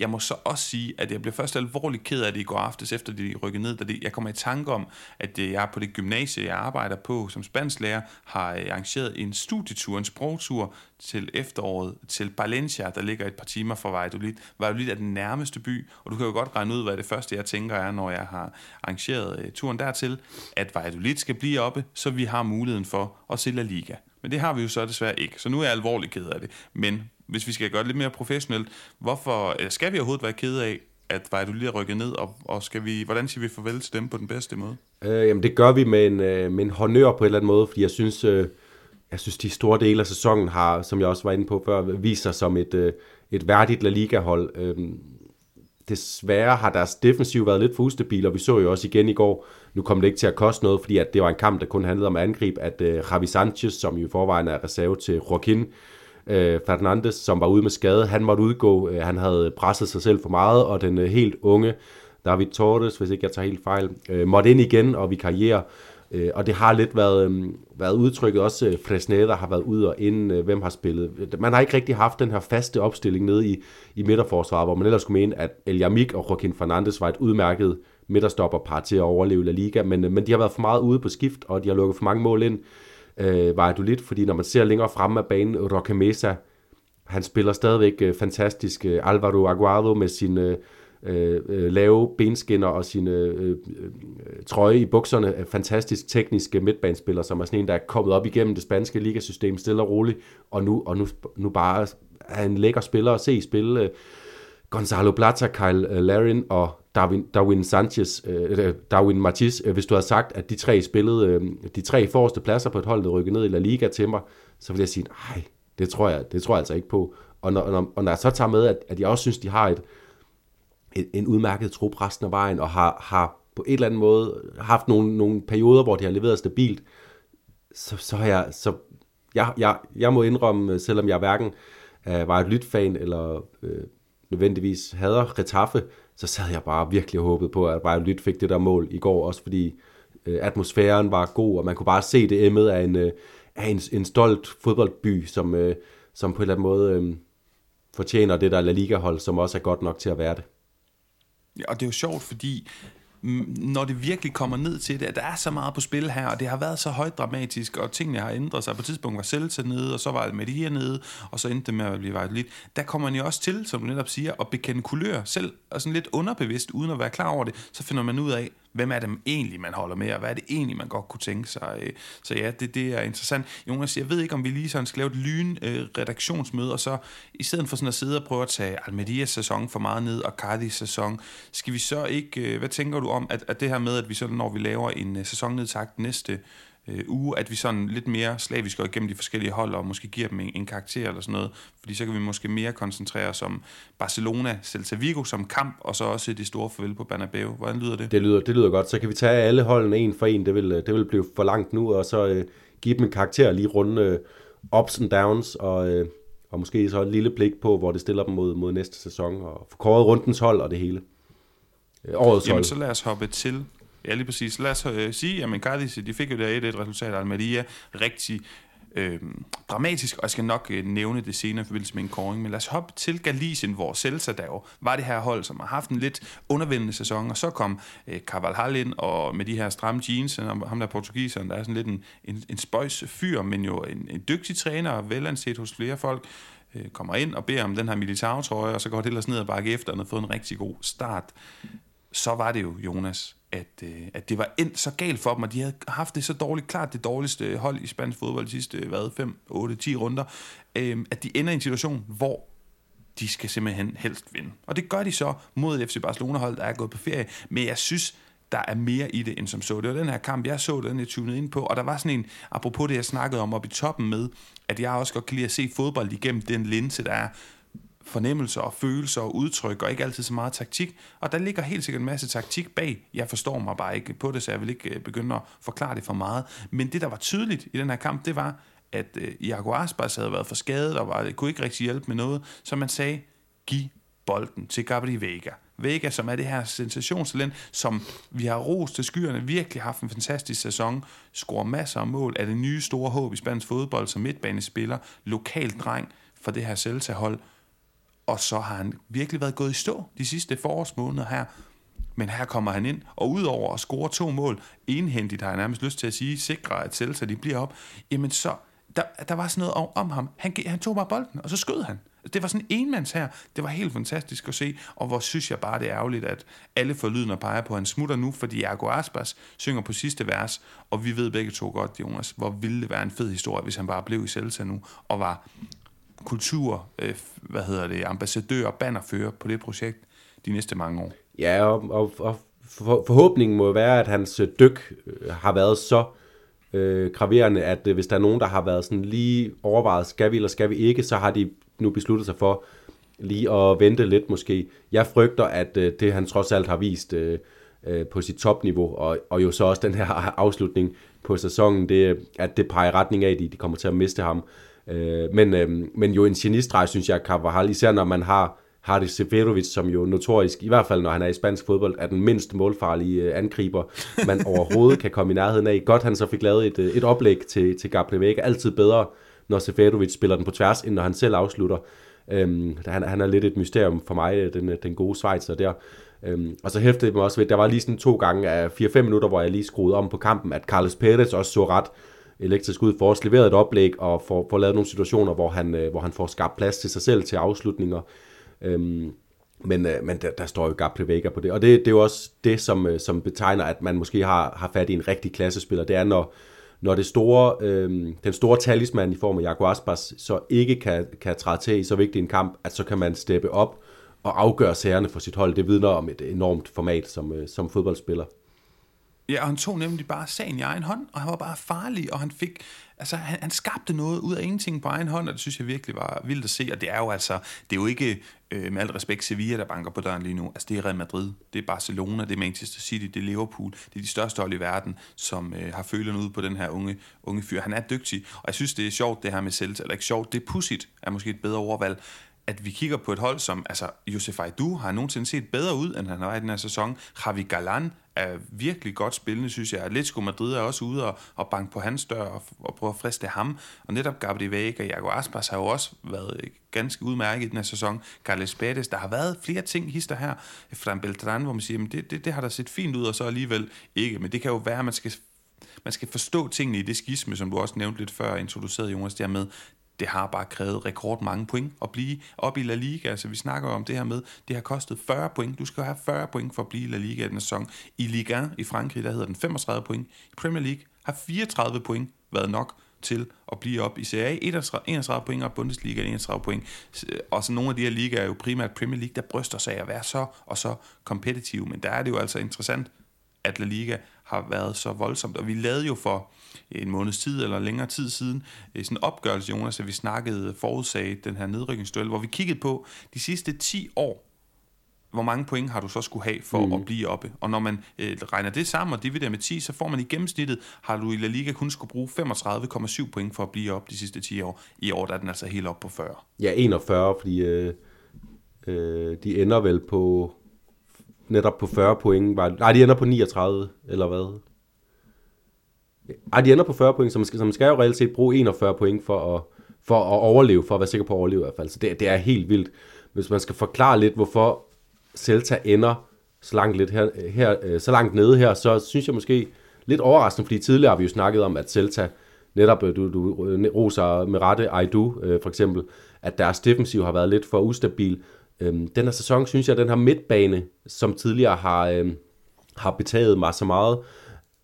jeg må så også sige, at jeg blev først alvorligt ked af det i går aftes, efter de rykkede ned, da det, jeg kommer i tanke om, at øh, jeg på det gymnasie, jeg arbejder på som spansklærer, har øh, arrangeret en studietur, en sprogtur til efteråret til Valencia, der ligger et par timer fra Valladolid. Valladolid er den nærmeste by, og du kan jo godt regne ud, hvad det første, jeg tænker er, når jeg har arrangeret øh, turen dertil, at Valladolid skal blive oppe, så vi har muligheden for at se La Liga. Men det har vi jo så desværre ikke, så nu er jeg alvorligt ked af det. Men hvis vi skal gøre det lidt mere professionelt, hvorfor, øh, skal vi overhovedet være ked af, at Valladolid er rykket ned, og, og skal vi, hvordan siger vi farvel til dem på den bedste måde? Øh, jamen det gør vi med en, øh, med en honør på en eller anden måde, fordi jeg synes, øh, jeg synes de store dele af sæsonen har, som jeg også var inde på før, vist sig som et, øh, et værdigt La Liga-hold. Øh, desværre har deres defensiv været lidt for ustabil, og vi så jo også igen i går, nu kom det ikke til at koste noget, fordi at det var en kamp, der kun handlede om angreb, at øh, Javi Sanchez, som jo i forvejen er reserve til Joaquin, øh, Fernandes, som var ude med skade, han måtte udgå. Øh, han havde presset sig selv for meget, og den øh, helt unge David Torres, hvis ikke jeg tager helt fejl, øh, måtte ind igen og vi karriere. Øh, og det har lidt været, øh, været udtrykket, også øh, Fresneda har været ud og ind, øh, hvem har spillet. Man har ikke rigtig haft den her faste opstilling nede i, i midterforsvaret, hvor man ellers skulle mene, at El Yamik og Joaquin Fernandes var et udmærket midterstopperpar til at overleve La Liga, men, øh, men de har været for meget ude på skift, og de har lukket for mange mål ind. Øh, var du lidt, fordi når man ser længere fremme af banen, Roque Mesa, han spiller stadigvæk øh, fantastisk. Øh, Alvaro Aguado med sin øh, øh, øh, lave benskinner og sin øh, øh, øh trøje i bukserne. Øh, fantastisk tekniske midtbanespiller, som er sådan en, der er kommet op igennem det spanske ligasystem stille og roligt, og nu, og nu, nu bare er en lækker spiller at se spille. Øh, Gonzalo Plata, Kyle øh, Larin og Darwin, Darwin Sanchez, øh, øh Darwin Martis, øh, hvis du havde sagt, at de tre spillede øh, de tre forreste pladser på et hold, der rykkede ned i La Liga til mig, så ville jeg sige, nej, det tror jeg, det tror jeg altså ikke på. Og når, når, og når jeg så tager med, at, at jeg også synes, de har et, et, en udmærket trup resten af vejen, og har, har på et eller andet måde haft nogle, nogle perioder, hvor de har leveret stabilt, så, så har jeg, så jeg, jeg, jeg må indrømme, øh, selvom jeg hverken øh, var et lytfan eller øh, nødvendigvis hader Retaffe, så sad jeg bare virkelig og håbede på, at Bayern Lyt fik det der mål i går, også fordi øh, atmosfæren var god, og man kunne bare se det emmet af en, øh, af en, en stolt fodboldby, som, øh, som på en eller anden måde øh, fortjener det der La Liga-hold, som også er godt nok til at være det. Ja, og det er jo sjovt, fordi når det virkelig kommer ned til det, at der er så meget på spil her, og det har været så højt dramatisk, og tingene har ændret sig. På et tidspunkt var Celta nede, og så var Almeria nede, og så endte det med at blive vejet lidt. Der kommer man jo også til, som du netop siger, at bekende kulør selv, og sådan lidt underbevidst, uden at være klar over det, så finder man ud af, hvem er dem egentlig, man holder med, og hvad er det egentlig, man godt kunne tænke sig. Øh, så ja, det, det er interessant. Jonas, jeg ved ikke, om vi lige sådan skal lave et lyn øh, redaktionsmøde, og så i stedet for sådan at sidde og prøve at tage Almedias sæson for meget ned, og Cardis sæson, skal vi så ikke, øh, hvad tænker du om, at, at det her med, at vi så, når vi laver en øh, sæsonnedtakt næste øh, uge, at vi sådan lidt mere slavisk går igennem de forskellige hold, og måske giver dem en, en karakter eller sådan noget, fordi så kan vi måske mere koncentrere os om Barcelona, Celta Vigo som kamp, og så også det store farvel på Bernabeu. Hvordan lyder det? Det lyder, det lyder godt. Så kan vi tage alle holdene en for en. Det vil, det vil blive for langt nu, og så øh, give dem en karakter lige runde øh, ups and downs, og, øh, og måske så et lille blik på, hvor det stiller dem mod, mod næste sæson, og få kåret rundens hold og det hele. Øh, årets Jamen, hold. så lad os hoppe til Ja, lige præcis. Lad os øh, sige, at Cardis, de fik jo der et, et resultat af Almeria rigtig øh, dramatisk, og jeg skal nok øh, nævne det senere i forbindelse med en koring, men lad os hoppe til Galicien, hvor Celta der jo var det her hold, som har haft en lidt undervindende sæson, og så kom øh, Carvalhal ind, og med de her stramme jeans, og ham der portugiseren, der er sådan lidt en, en, en spøjs fyr, men jo en, en dygtig træner, og velanset hos flere folk, øh, kommer ind og beder om den her militærtrøje, og så går det ellers ned og bakke efter, og har fået en rigtig god start. Så var det jo, Jonas, at, øh, at det var endt så galt for dem, og de havde haft det så dårligt, klart det dårligste hold i spansk fodbold de sidste, hvad, 5, 8, 10 runder, øh, at de ender i en situation, hvor de skal simpelthen helst vinde. Og det gør de så mod et FC Barcelona-hold, der er gået på ferie, men jeg synes, der er mere i det, end som så. Det var den her kamp, jeg så, den jeg tunede ind på, og der var sådan en, apropos det, jeg snakkede om oppe i toppen med, at jeg også godt kan lide at se fodbold igennem den linse, der er fornemmelser og følelser og udtryk, og ikke altid så meget taktik. Og der ligger helt sikkert en masse taktik bag. Jeg forstår mig bare ikke på det, så jeg vil ikke øh, begynde at forklare det for meget. Men det, der var tydeligt i den her kamp, det var, at øh, Iago Aspas havde været for skadet, og var, kunne ikke rigtig hjælpe med noget. Så man sagde, giv bolden til Gabriel Vega. Vega, som er det her sensationstalent, som vi har rost til skyerne, virkelig haft en fantastisk sæson, scorer masser af mål, er det nye store håb i spansk fodbold som midtbanespiller, lokal dreng for det her Celta-hold, og så har han virkelig været gået i stå de sidste forårsmåneder her. Men her kommer han ind, og udover at score to mål, enhændigt har jeg nærmest lyst til at sige, sikre at Celta de bliver op, jamen så, der, der var sådan noget om, om ham. Han, han tog bare bolden, og så skød han. Det var sådan en mands her. Det var helt fantastisk at se, og hvor synes jeg bare, det er ærgerligt, at alle får lyden og peger på, at han smutter nu, fordi Ergo Aspas synger på sidste vers, og vi ved begge to godt, Jonas, hvor ville det være en fed historie, hvis han bare blev i Celta nu, og var kultur, øh, hvad hedder det, ambassadør og bannerfører på det projekt de næste mange år. Ja, og, og, og for, forhåbningen må være, at hans øh, dyk øh, har været så øh, graverende, at øh, hvis der er nogen, der har været sådan lige overvejet, skal vi eller skal vi ikke, så har de nu besluttet sig for lige at vente lidt måske. Jeg frygter, at øh, det han trods alt har vist øh, øh, på sit topniveau, og, og jo så også den her afslutning på sæsonen, det, at det peger retning af, at de, de kommer til at miste ham Øh, men, øh, men jo en genistreg, synes jeg, Carvajal, især når man har Hardy Severovic, som jo notorisk, i hvert fald når han er i spansk fodbold, er den mindst målfarlige øh, angriber, man overhovedet kan komme i nærheden af. Godt, han så fik lavet et, øh, et oplæg til, til Gabriel Vega. Altid bedre, når Severovic spiller den på tværs, end når han selv afslutter. Øhm, han, han er lidt et mysterium for mig, den, den gode Schweizer der. Øhm, og så hæftede jeg mig også ved, der var lige sådan to gange af 4-5 minutter, hvor jeg lige skruede om på kampen, at Carlos Perez også så ret elektrisk ud får også leveret et oplæg og får, får lavet nogle situationer, hvor han, øh, hvor han får skabt plads til sig selv til afslutninger. Øhm, men, øh, men der, der står jo Gabriel Vega på det, og det, det er jo også det, som, øh, som betegner, at man måske har, har fat i en rigtig klassespiller. Det er, når, når det store, øh, den store talisman i form af Jaco Aspas så ikke kan, kan træde til i så vigtig en kamp, at så kan man steppe op og afgøre sagerne for sit hold. Det vidner om et enormt format som, øh, som fodboldspiller. Ja, og han tog nemlig bare sagen i egen hånd, og han var bare farlig, og han fik, altså han, han skabte noget ud af ingenting på egen hånd, og det synes jeg virkelig var vildt at se, og det er jo altså, det er jo ikke øh, med al respekt Sevilla, der banker på døren lige nu, altså det er Real Madrid, det er Barcelona, det er Manchester City, det er Liverpool, det er de største hold i verden, som øh, har følerne ud på den her unge, unge fyr. Han er dygtig, og jeg synes, det er sjovt det her med Celta, eller ikke sjovt, det er pudsigt, er måske et bedre overvalg, at vi kigger på et hold som, altså Josef Aidu har nogensinde set bedre ud, end han har i den her sæson. Javi Galan er virkelig godt spillende, synes jeg. Atletico Madrid er også ude og, og banke på hans dør og, og prøve at friste ham. Og netop Gabriel Vega og Jago Aspas har jo også været ganske udmærket i den her sæson. Carles Bedes, der har været flere ting hister her. Fran Beltran, hvor man siger, at det, det, det har da set fint ud, og så alligevel ikke. Men det kan jo være, at man skal man skal forstå tingene i det skisme, som du også nævnte lidt før, introduceret Jonas, der med det har bare krævet rekordmange point at blive op i La Liga. Altså vi snakker om det her med, det har kostet 40 point. Du skal have 40 point for at blive i La Liga i den sæson. I Liga 1 i Frankrig, der hedder den 35 point. I Premier League har 34 point været nok til at blive op i Serie A. 31 point og Bundesliga 31 point. Øh, og så nogle af de her ligaer er jo primært Premier League, der bryster sig af at være så og så kompetitive. Men der er det jo altså interessant, at La Liga har været så voldsomt. Og vi lavede jo for en måneds tid eller længere tid siden øh, sådan en opgørelse, Jonas, at vi snakkede forudsag den her nedrykningsduel, hvor vi kiggede på de sidste 10 år, hvor mange point har du så skulle have for mm. at blive oppe. Og når man øh, regner det sammen og dividerer med 10, så får man i gennemsnittet, har du i La Liga kun skulle bruge 35,7 point for at blive op de sidste 10 år. I år der er den altså helt op på 40. Ja, 41, fordi øh, øh, de ender vel på netop på 40 point. Var, nej, de ender på 39, eller hvad? Ej, de ender på 40 point, så man skal, så man skal jo reelt set bruge 41 point for at, for at overleve, for at være sikker på at overleve i hvert fald. Så det, det er helt vildt. Hvis man skal forklare lidt, hvorfor Celta ender så langt, lidt her, her, øh, så langt nede her, så synes jeg måske lidt overraskende, fordi tidligere har vi jo snakket om, at Celta, netop øh, du, du øh, roser med rette Aidu for eksempel, at deres defensiv har været lidt for ustabil. Øhm, den her sæson synes jeg, den her midtbane, som tidligere har, øhm, har betaget mig så meget,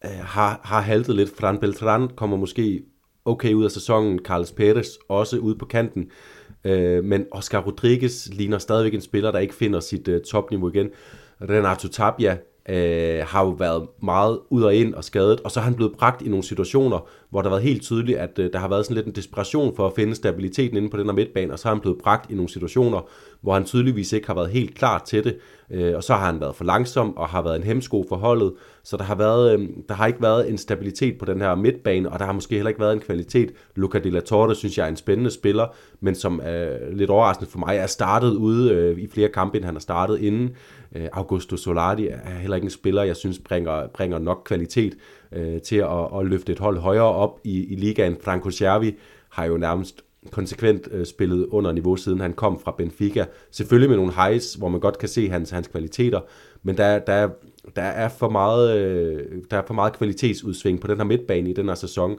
øh, har, har haltet lidt. Fran Beltran kommer måske okay ud af sæsonen. Carlos Perez også ude på kanten. Øh, men Oscar Rodriguez ligner stadigvæk en spiller, der ikke finder sit øh, topniveau igen. Renato Tapia øh, har jo været meget ud og ind og skadet, og så er han blevet bragt i nogle situationer, hvor der har været helt tydeligt, at øh, der har været sådan lidt en desperation for at finde stabiliteten inde på den her midtbane, og så har han blevet bragt i nogle situationer, hvor han tydeligvis ikke har været helt klar til det, øh, og så har han været for langsom og har været en hemsko for holdet, så der har, været, øh, der har ikke været en stabilitet på den her midtbane, og der har måske heller ikke været en kvalitet. Luca de la Torre synes jeg er en spændende spiller, men som er lidt overraskende for mig, er startet ude øh, i flere kampe, end han har startet inden. Øh, Augusto Solari er heller ikke en spiller, jeg synes bringer, bringer nok kvalitet øh, til at, at løfte et hold højere op i, i ligaen. Franco Cervi har jo nærmest konsekvent øh, spillet under niveau, siden han kom fra Benfica. Selvfølgelig med nogle highs, hvor man godt kan se hans, hans kvaliteter, men der, der, der, er for meget, øh, der er for meget kvalitetsudsving på den her midtbane i den her sæson,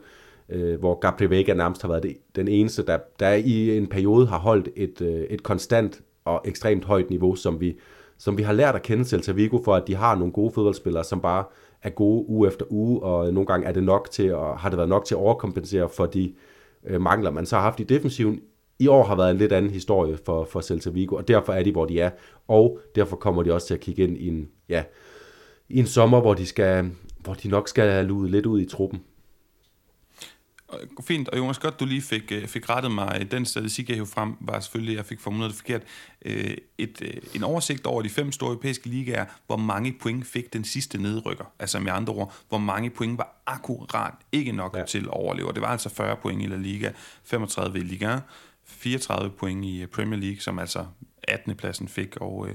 øh, hvor Gabriel Vega nærmest har været det, den eneste, der, der i en periode har holdt et, øh, et konstant og ekstremt højt niveau, som vi, som vi har lært at kende Celta Vigo for, at de har nogle gode fodboldspillere, som bare er gode uge efter uge, og nogle gange er det nok til, og har det været nok til at overkompensere for de øh, mangler, man så har haft i defensiven. I år har været en lidt anden historie for, for Celta Vigo, og derfor er de, hvor de er, og derfor kommer de også til at kigge ind i en, ja, i en sommer, hvor de, skal, hvor de nok skal lude lidt ud i truppen fint, og Jonas, godt du lige fik, øh, fik rettet mig. Den statistik, jeg frem, var selvfølgelig, at jeg fik formuleret det forkert. Øh, et, øh, en oversigt over de fem store europæiske ligaer, hvor mange point fik den sidste nedrykker. Altså med andre ord, hvor mange point var akkurat ikke nok ja. til at overleve. Det var altså 40 point i La Liga, 35 i Liga 34 point i Premier League, som altså 18. pladsen fik, og,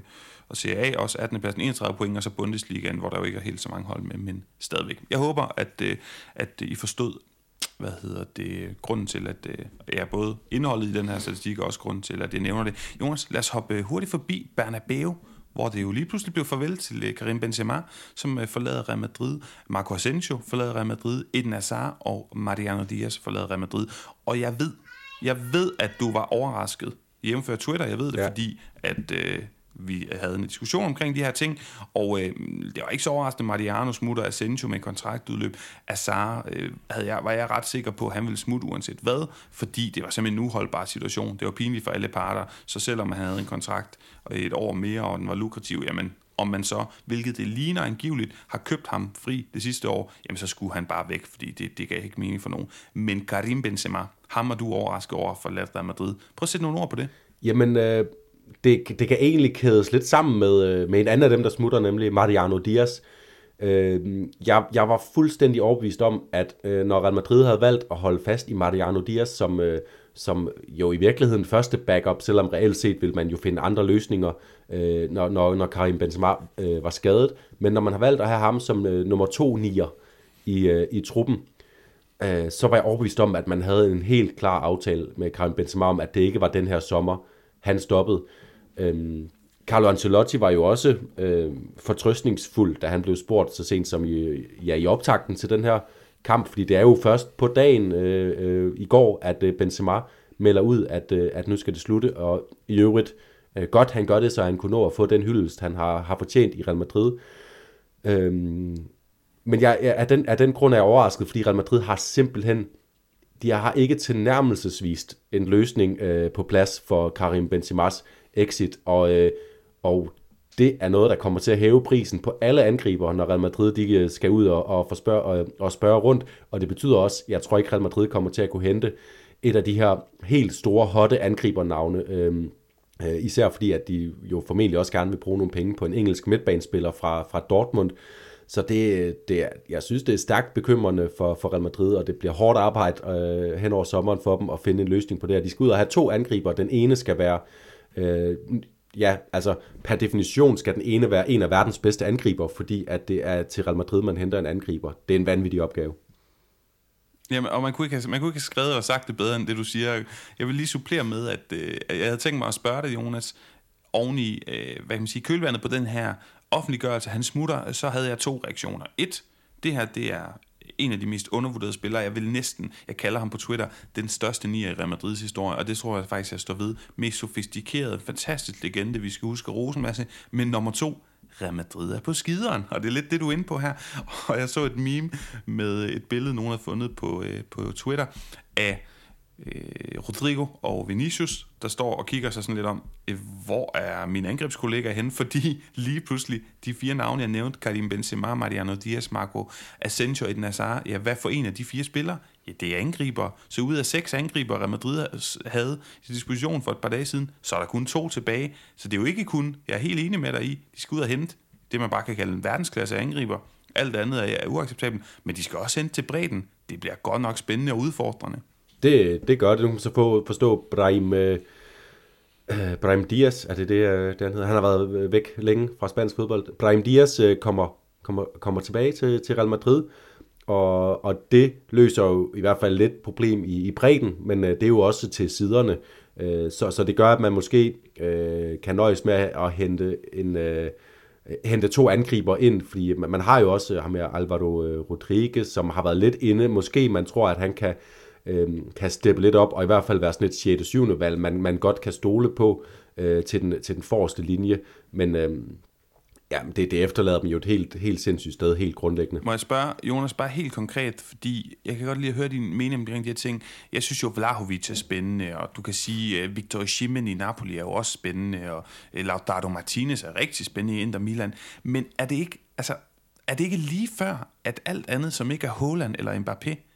og Serie A også 18. pladsen, 31 point, og så Bundesligaen, hvor der jo ikke er helt så mange hold med, men stadigvæk. Jeg håber, at, at I forstod hvad hedder det, grunden til, at det er både indholdet i den her statistik, og også grunden til, at det nævner det. Jonas, lad os hoppe hurtigt forbi Bernabeu, hvor det jo lige pludselig blev farvel til øh, Karim Benzema, som øh, forlader Real Madrid. Marco Asensio forlader Real Madrid. Eden Hazard og Mariano Diaz forlader Real Madrid. Og jeg ved, jeg ved, at du var overrasket, jævnfør Twitter, jeg ved det, ja. fordi at øh, vi havde en diskussion omkring de her ting, og øh, det var ikke så overraskende, Mariano smutter Asensio med kontraktudløb. Azar øh, havde jeg, var jeg ret sikker på, at han ville smutte uanset hvad, fordi det var simpelthen en uholdbar situation. Det var pinligt for alle parter, så selvom han havde en kontrakt øh, et år mere, og den var lukrativ, jamen om man så, hvilket det ligner angiveligt, har købt ham fri det sidste år, jamen så skulle han bare væk, fordi det, det gav ikke mening for nogen. Men Karim Benzema, ham er du overrasket over for Real Madrid. Prøv at sætte nogle ord på det. Jamen, øh, det, det kan egentlig kædes lidt sammen med, øh, med en anden af dem, der smutter, nemlig Mariano Diaz. Øh, jeg, jeg var fuldstændig overbevist om, at øh, når Real Madrid havde valgt at holde fast i Mariano Diaz, som, øh, som jo i virkeligheden første backup, selvom reelt set vil man jo finde andre løsninger, øh, når, når, når Karim Benzema øh, var skadet. Men når man har valgt at have ham som øh, nummer to nier i, øh, i truppen, øh, så var jeg overbevist om, at man havde en helt klar aftale med Karim Benzema om, at det ikke var den her sommer, han stoppede. Øhm, Carlo Ancelotti var jo også øh, fortrøstningsfuld, da han blev spurgt så sent som i, ja, i optakten til den her kamp, fordi det er jo først på dagen øh, øh, i går, at øh, Benzema melder ud, at, øh, at nu skal det slutte, og i øvrigt øh, godt, han gør det, så han kunne nå at få den hyldest, han har, har fortjent i Real Madrid. Øhm, men jeg, jeg, af, den, af den grund er jeg overrasket, fordi Real Madrid har simpelthen de har ikke tilnærmelsesvist en løsning øh, på plads for Karim Benzemas exit, og, øh, og det er noget, der kommer til at hæve prisen på alle angriber, når Real Madrid de øh, skal ud og, og, spørge, og, øh, og spørge rundt, og det betyder også, jeg tror ikke, Real Madrid kommer til at kunne hente et af de her helt store, hotte angribernavne, øh, øh især fordi, at de jo formentlig også gerne vil bruge nogle penge på en engelsk midtbanespiller fra, fra Dortmund, så det, det er, jeg synes, det er stærkt bekymrende for, for Real Madrid, og det bliver hårdt arbejde øh, hen over sommeren for dem at finde en løsning på det her. De skal ud og have to angriber. Den ene skal være, øh, ja, altså per definition skal den ene være en af verdens bedste angriber, fordi at det er til Real Madrid, man henter en angriber. Det er en vanvittig opgave. Jamen, og man kunne, ikke have, man kunne ikke have skrevet og sagt det bedre, end det du siger. Jeg vil lige supplere med, at øh, jeg havde tænkt mig at spørge dig, Jonas, oven i, øh, hvad kan man sige, kølvandet på den her offentliggørelse, han smutter, så havde jeg to reaktioner. Et, det her, det er en af de mest undervurderede spillere. Jeg vil næsten, jeg kalder ham på Twitter, den største nier i Real Madrids historie, og det tror jeg faktisk, jeg står ved. Mest sofistikeret, fantastisk legende, vi skal huske Rosenmasse. Men nummer to, Real Madrid er på skideren, og det er lidt det, du er inde på her. Og jeg så et meme med et billede, nogen har fundet på, øh, på Twitter, af øh, Rodrigo og Vinicius, der står og kigger sig sådan lidt om, øh, hvor er min angrebskollega henne, fordi lige pludselig de fire navne, jeg nævnte, Karim Benzema, Mariano Diaz, Marco Asensio og Eden Hazard, ja, hvad for en af de fire spillere? Ja, det er angriber. Så ud af seks angriber, Real Madrid havde til disposition for et par dage siden, så er der kun to tilbage. Så det er jo ikke kun, jeg er helt enig med dig i, de skal ud og hente det, man bare kan kalde en verdensklasse angriber. Alt andet er uacceptabelt, men de skal også hente til bredden. Det bliver godt nok spændende og udfordrende. Det, det gør det. Nu kan så få, forstå Brahim, øh, øh, Brahim Diaz, er det det, øh, det han hedder? Han har været væk længe fra spansk fodbold. Brahim Diaz øh, kommer, kommer, kommer tilbage til, til Real Madrid, og, og det løser jo i hvert fald lidt problem i, i bredden, men øh, det er jo også til siderne. Øh, så, så det gør, at man måske øh, kan nøjes med at hente en... Øh, hente to angriber ind, fordi man, man har jo også ham her Alvaro øh, Rodriguez, som har været lidt inde. Måske man tror, at han kan øh, kan steppe lidt op, og i hvert fald være sådan et 6. 7. valg, man, man godt kan stole på øh, til, den, til den forreste linje. Men øh, ja, det, det efterlader dem jo et helt, helt sindssygt sted, helt grundlæggende. Må jeg spørge, Jonas, bare helt konkret, fordi jeg kan godt lige høre din mening omkring de her ting. Jeg synes jo, Vlahovic er spændende, og du kan sige, at Victor Osimhen i Napoli er jo også spændende, og øh, Lautaro Martinez er rigtig spændende i Inter Milan. Men er det ikke, altså, er det ikke lige før, at alt andet, som ikke er Haaland eller Mbappé,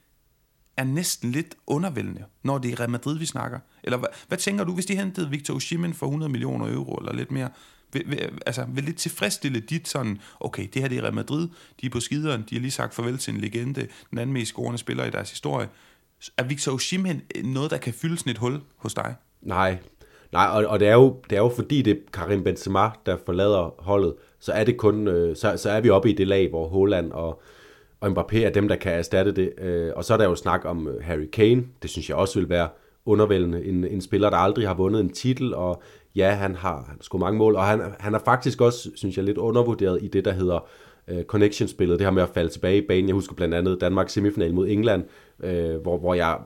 er næsten lidt undervældende, når det er Real Madrid, vi snakker. Eller hvad, hvad tænker du, hvis de hentede Victor Osimhen for 100 millioner euro, eller lidt mere? Vil, vil, altså, vil det tilfredsstille dit sådan, okay, det her det er Real Madrid, de er på skideren, de har lige sagt farvel til en legende, den anden mest scorende spiller i deres historie. Er Victor Osimhen øh, noget, der kan fylde sådan et hul hos dig? Nej, Nej, og, og det, er jo, det er jo fordi, det er Karim Benzema, der forlader holdet, så er det kun, øh, så, så er vi oppe i det lag, hvor Holland og, og Mbappé er dem, der kan erstatte det. Øh, og så er der jo snak om øh, Harry Kane. Det synes jeg også vil være undervældende. En, en spiller, der aldrig har vundet en titel, og ja, han har, han har sgu mange mål, og han, han er faktisk også, synes jeg, lidt undervurderet i det, der hedder øh, connection-spillet. Det her med at falde tilbage i banen. Jeg husker blandt andet Danmark semifinal mod England, øh, hvor, hvor jeg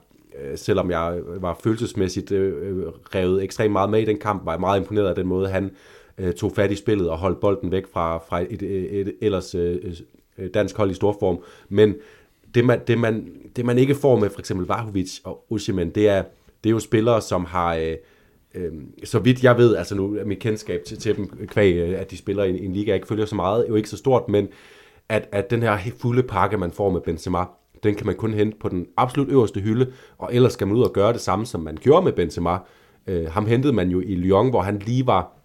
øh, selvom jeg var følelsesmæssigt øh, øh, revet ekstremt meget med i den kamp, var jeg meget imponeret af den måde, han øh, tog fat i spillet og holdt bolden væk fra, fra et, et, et ellers øh, Øh, dansk hold i stor form. Men det man, det, man, det man ikke får med for eksempel Vahovic og Osimhen, det er, det er jo spillere, som har... Øh, øh, så vidt jeg ved, altså nu er mit kendskab til, til dem, kvæg, øh, at de spiller i en, en liga, jeg ikke følger så meget, jo ikke så stort, men at, at den her fulde pakke, man får med Benzema, den kan man kun hente på den absolut øverste hylde, og ellers skal man ud og gøre det samme, som man gjorde med Benzema. Øh, ham hentede man jo i Lyon, hvor han lige var øh,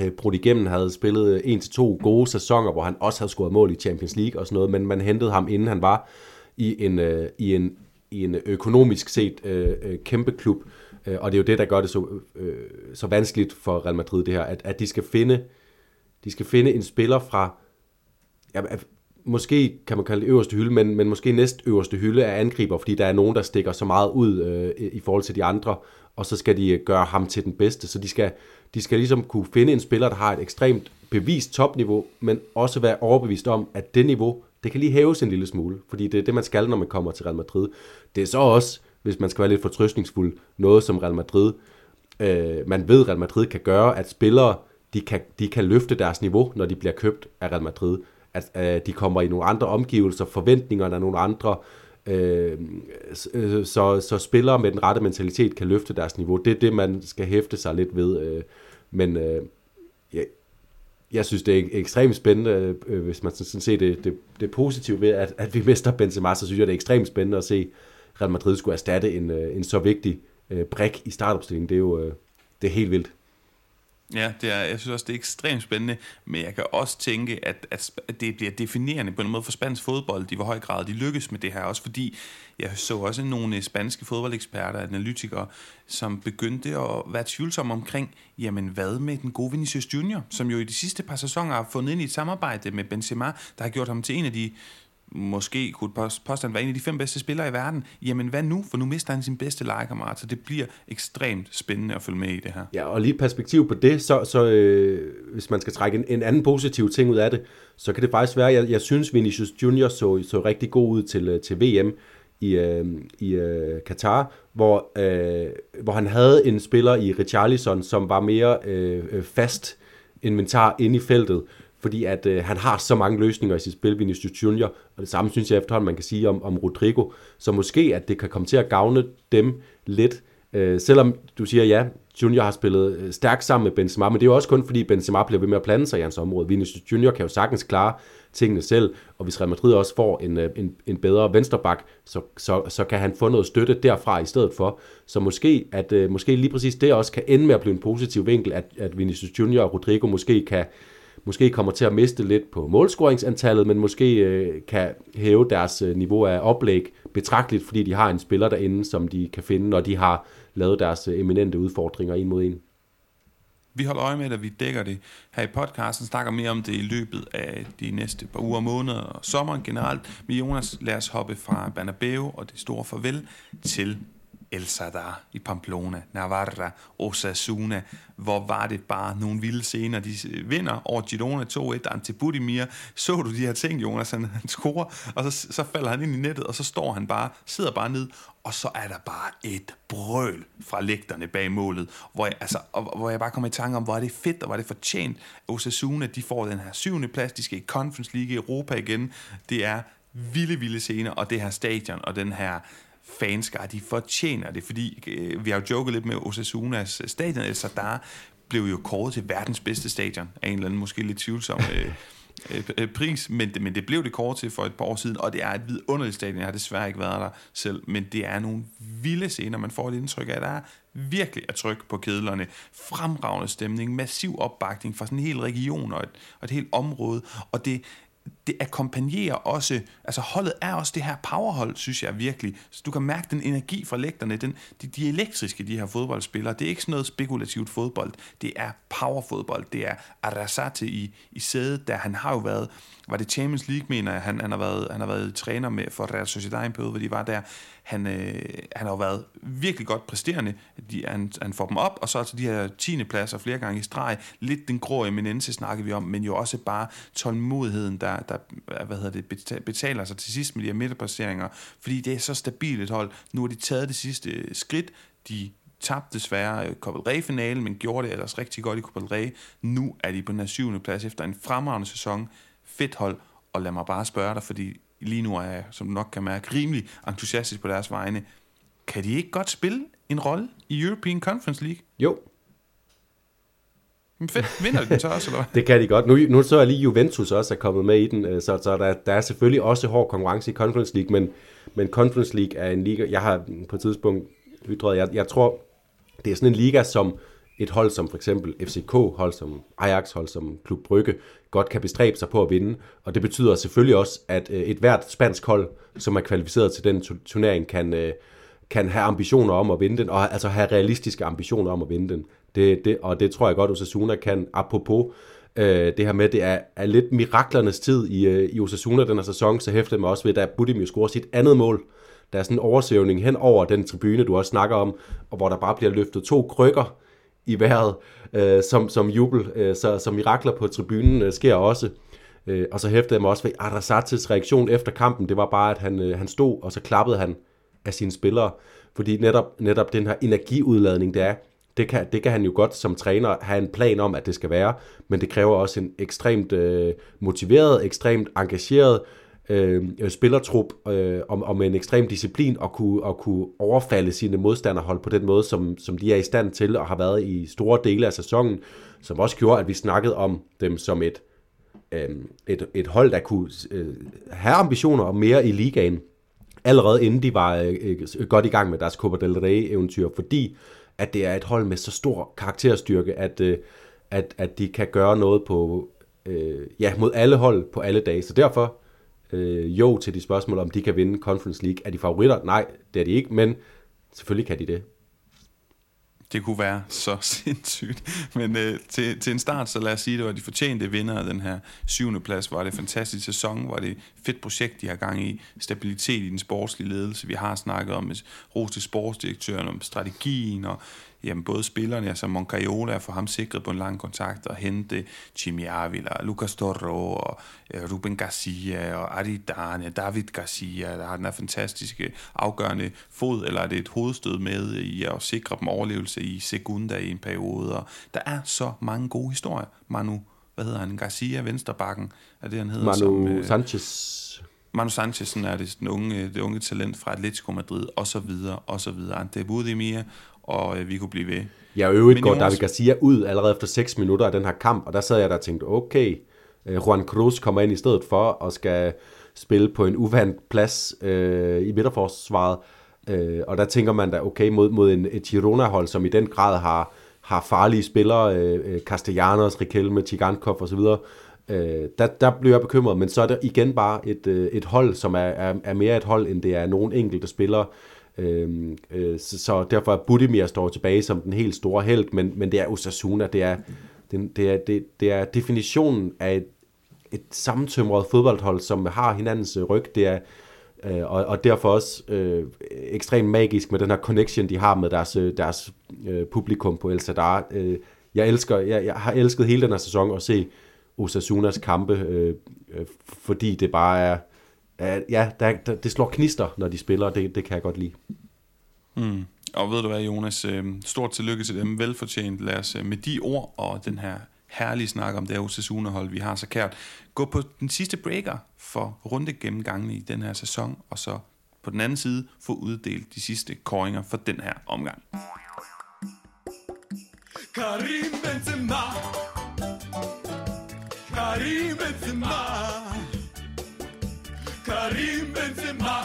Øh, brudt igennem, havde spillet øh, en til to gode sæsoner, hvor han også havde scoret mål i Champions League og sådan noget, men man hentede ham, inden han var i en, øh, i en, i en økonomisk set øh, øh kæmpe klub, og det er jo det, der gør det så, øh, så vanskeligt for Real Madrid, det her, at, at de skal finde de skal finde en spiller fra ja, måske kan man kalde det øverste hylde, men, men måske næst øverste hylde af angriber, fordi der er nogen, der stikker så meget ud øh, i forhold til de andre, og så skal de gøre ham til den bedste. Så de skal, de skal ligesom kunne finde en spiller, der har et ekstremt bevist topniveau, men også være overbevist om, at det niveau, det kan lige hæves en lille smule, fordi det er det, man skal, når man kommer til Real Madrid. Det er så også, hvis man skal være lidt fortrøstningsfuld, noget som Real Madrid, øh, man ved, Real Madrid kan gøre, at spillere, de kan, de kan løfte deres niveau, når de bliver købt af Real Madrid at øh, de kommer i nogle andre omgivelser, forventningerne er nogle andre, øh, øh, så, så spillere med den rette mentalitet kan løfte deres niveau. Det er det, man skal hæfte sig lidt ved. Øh, men øh, jeg, jeg synes, det er ekstremt spændende, øh, hvis man sådan ser det, det, det positive ved, at, at vi mister Benzema, så synes jeg, det er ekstremt spændende at se, Real Madrid skulle erstatte en, øh, en så vigtig øh, brik i startopstillingen. Det er jo øh, det er helt vildt. Ja, det er, jeg synes også, det er ekstremt spændende, men jeg kan også tænke, at, at det bliver definerende på en måde for spansk fodbold, i hvor høj grad de lykkes med det her, også fordi jeg så også nogle øh, spanske fodboldeksperter, analytikere, som begyndte at være tvivlsomme omkring, jamen hvad med den gode Vinicius Junior, som jo i de sidste par sæsoner har fundet ind i et samarbejde med Benzema, der har gjort ham til en af de måske kunne påstanden være en af de fem bedste spillere i verden, jamen hvad nu? For nu mister han sin bedste legekammerat, så det bliver ekstremt spændende at følge med i det her. Ja, og lige perspektiv på det, så, så øh, hvis man skal trække en, en anden positiv ting ud af det, så kan det faktisk være, jeg, jeg synes Vinicius Junior så, så rigtig god ud til, øh, til VM i, øh, i øh, Katar, hvor, øh, hvor han havde en spiller i Richarlison, som var mere øh, øh fast inventar inde i feltet, fordi at øh, han har så mange løsninger i sit spil, Vinicius Junior, og det samme synes jeg efterhånden, man kan sige om, om Rodrigo, så måske at det kan komme til at gavne dem lidt, øh, selvom du siger, ja, Junior har spillet øh, stærkt sammen med Benzema, men det er jo også kun fordi Benzema bliver ved med at blande sig i hans område. Vinicius Junior kan jo sagtens klare tingene selv, og hvis Real Madrid også får en, øh, en, en bedre vensterbak, så, så, så kan han få noget støtte derfra i stedet for. Så måske, at, øh, måske lige præcis det også kan ende med at blive en positiv vinkel, at, at Vinicius Junior og Rodrigo måske kan, måske kommer til at miste lidt på målscoringsantallet, men måske øh, kan hæve deres øh, niveau af oplæg betragteligt, fordi de har en spiller derinde, som de kan finde, når de har lavet deres øh, eminente udfordringer en mod en. Vi holder øje med det, vi dækker det her i podcasten, snakker mere om det i løbet af de næste par uger, måneder og sommeren generelt. Men Jonas, lad os hoppe fra Banabeo og det store farvel til El Sadar i Pamplona, Navarra, Osasuna. Hvor var det bare nogle vilde scener. De vinder over Girona 2-1, Ante Budimir. Så du de her ting, Jonas? Han, han scorer, og så, så falder han ind i nettet, og så står han bare, sidder bare ned, og så er der bare et brøl fra lægterne bag målet, hvor jeg, altså, og, hvor jeg bare kommer i tanke om, hvor er det fedt, og hvor er det fortjent. Osasuna, de får den her syvende plads, de skal i Conference League i Europa igen. Det er vilde, vilde scener, og det her stadion, og den her fanskar, de fortjener det, fordi øh, vi har jo joket lidt med Osasunas stadion, El Sadar blev jo kåret til verdens bedste stadion af en eller anden måske lidt tvivlsom øh, øh, øh, pris, men det, men det blev det kort til for et par år siden, og det er et vidunderligt stadion. Jeg har desværre ikke været der selv, men det er nogle vilde scener. Man får et indtryk af, at der er virkelig er tryk på kedlerne. Fremragende stemning, massiv opbakning fra sådan en hel region og et, og et helt område, og det, det akkompagnerer også, altså holdet er også det her powerhold, synes jeg virkelig. Så du kan mærke den energi fra lægterne, den, de, de elektriske, de her fodboldspillere. Det er ikke sådan noget spekulativt fodbold, det er powerfodbold. Det er Arasate i, i sædet, der han har jo været, var det Champions League, mener jeg, han, han, har, været, han har været træner med for Real Sociedad en periode, hvor de var der. Han, øh, han har jo været virkelig godt præsterende. De, han, han får dem op, og så altså de her 10. pladser flere gange i streg. Lidt den grå eminence snakker vi om, men jo også bare tålmodigheden, der, der Øh, hvad hedder det, betaler sig til sidst med de her midterplaceringer. Fordi det er så stabilt et hold. Nu har de taget det sidste øh, skridt. De tabte desværre øh, Copa del finalen men gjorde det ellers rigtig godt i Copa Rey. Nu er de på den her syvende plads efter en fremragende sæson. Fedt hold, og lad mig bare spørge dig, fordi lige nu er jeg, som du nok kan mærke, rimelig entusiastisk på deres vegne. Kan de ikke godt spille en rolle i European Conference League? Jo. Men fedt, vinder den så også, eller Det kan de godt. Nu, nu så jeg lige, Juventus også er kommet med i den, øh, så, så der, der er selvfølgelig også hård konkurrence i Conference League, men, men Conference League er en liga, jeg har på et tidspunkt ytret, jeg, jeg tror, det er sådan en liga, som et hold som for eksempel FCK, hold som Ajax, hold som Klub Brygge, godt kan bestræbe sig på at vinde. Og det betyder selvfølgelig også, at øh, et hvert spansk hold, som er kvalificeret til den turnering, kan, øh, kan have ambitioner om at vinde den, og altså have realistiske ambitioner om at vinde den. Det, det, og det tror jeg godt, Osasuna kan, apropos øh, det her med, det er, er lidt miraklernes tid i, øh, i Osasuna den her sæson, så hæfter mig også ved, at Budimir scorer sit andet mål. Der er sådan en oversævning hen over den tribune, du også snakker om, og hvor der bare bliver løftet to krykker i vejret øh, som, som jubel. Øh, så, så mirakler på tribunen øh, sker også. Øh, og så hæftede jeg mig også ved Arasates reaktion efter kampen. Det var bare, at han, øh, han stod, og så klappede han af sine spillere. Fordi netop, netop den her energiudladning, det er, det kan, det kan han jo godt som træner have en plan om, at det skal være, men det kræver også en ekstremt øh, motiveret, ekstremt engageret øh, spillertrup øh, og, og med en ekstrem disciplin at kunne, at kunne overfalde sine modstanderhold på den måde, som, som de er i stand til og har været i store dele af sæsonen, som også gjorde, at vi snakkede om dem som et, øh, et, et hold, der kunne øh, have ambitioner om mere i ligaen, allerede inden de var øh, øh, godt i gang med deres Copa del Rey-eventyr, fordi at det er et hold med så stor karakterstyrke, at, øh, at, at de kan gøre noget på, øh, ja, mod alle hold på alle dage. Så derfor øh, jo til de spørgsmål, om de kan vinde Conference League. Er de favoritter? Nej, det er de ikke, men selvfølgelig kan de det. Det kunne være så sindssygt. Men øh, til, til en start, så lad os sige, det var de fortjente vinder af den her syvende plads. Var det en fantastisk sæson, var det et fedt projekt, de har gang i. Stabilitet i den sportslige ledelse. Vi har snakket om ros til sportsdirektøren, om strategien og jamen både spillerne, altså Moncayola, for ham sikret på en lang kontakt, og hente Jimmy Avila, Lucas Toro, og uh, Ruben Garcia, og Aridane, David Garcia, der har den her fantastiske afgørende fod, eller er det et hovedstød med i at sikre dem overlevelse i Segunda i en periode, og der er så mange gode historier. Manu, hvad hedder han, Garcia, Vensterbakken, er det han hedder? Manu som, uh, Sanchez. Manu Sanchez er det, den unge, det unge talent fra Atletico Madrid, og så videre, og så videre. Ante Budimir, og øh, vi kunne blive ved. Ja, og øvrigt går David Garcia ud allerede efter 6 minutter af den her kamp, og der sad jeg der og tænkte, okay, øh, Juan Cruz kommer ind i stedet for, og skal spille på en uvandt plads øh, i midterforsvaret. Øh, og der tænker man da, okay, mod, mod en, et Girona-hold, som i den grad har, har farlige spillere, øh, øh Castellanos, Riquelme, Tigankov osv., øh, der, der bliver jeg bekymret, men så er det igen bare et, øh, et hold, som er, er, er mere et hold, end det er nogen enkelte spillere. Øh, øh, så, så derfor er Budimir står tilbage som den helt store held, men, men det er Osasuna, det er, det, det er, det, det er definitionen af et, et sammentømret fodboldhold, som har hinandens ryg. Det er, øh, og, og derfor også øh, ekstremt magisk med den her connection, de har med deres, øh, deres øh, publikum på El Sadar. Øh, jeg, elsker, jeg, jeg har elsket hele den her sæson at se Osasunas kampe, øh, øh, fordi det bare er ja, der, der, det slår knister, når de spiller, og det, det kan jeg godt lide. Mm. Og ved du hvad, Jonas, øh, stort tillykke til dem, velfortjent. Lad os øh, med de ord og den her herlige snak om det her Osasuna-hold, vi har så kært, gå på den sidste breaker for runde gennemgangen i den her sæson, og så på den anden side få uddelt de sidste koringer for den her omgang. Karim Benzema Karim Karim Benzema Karim Benzema.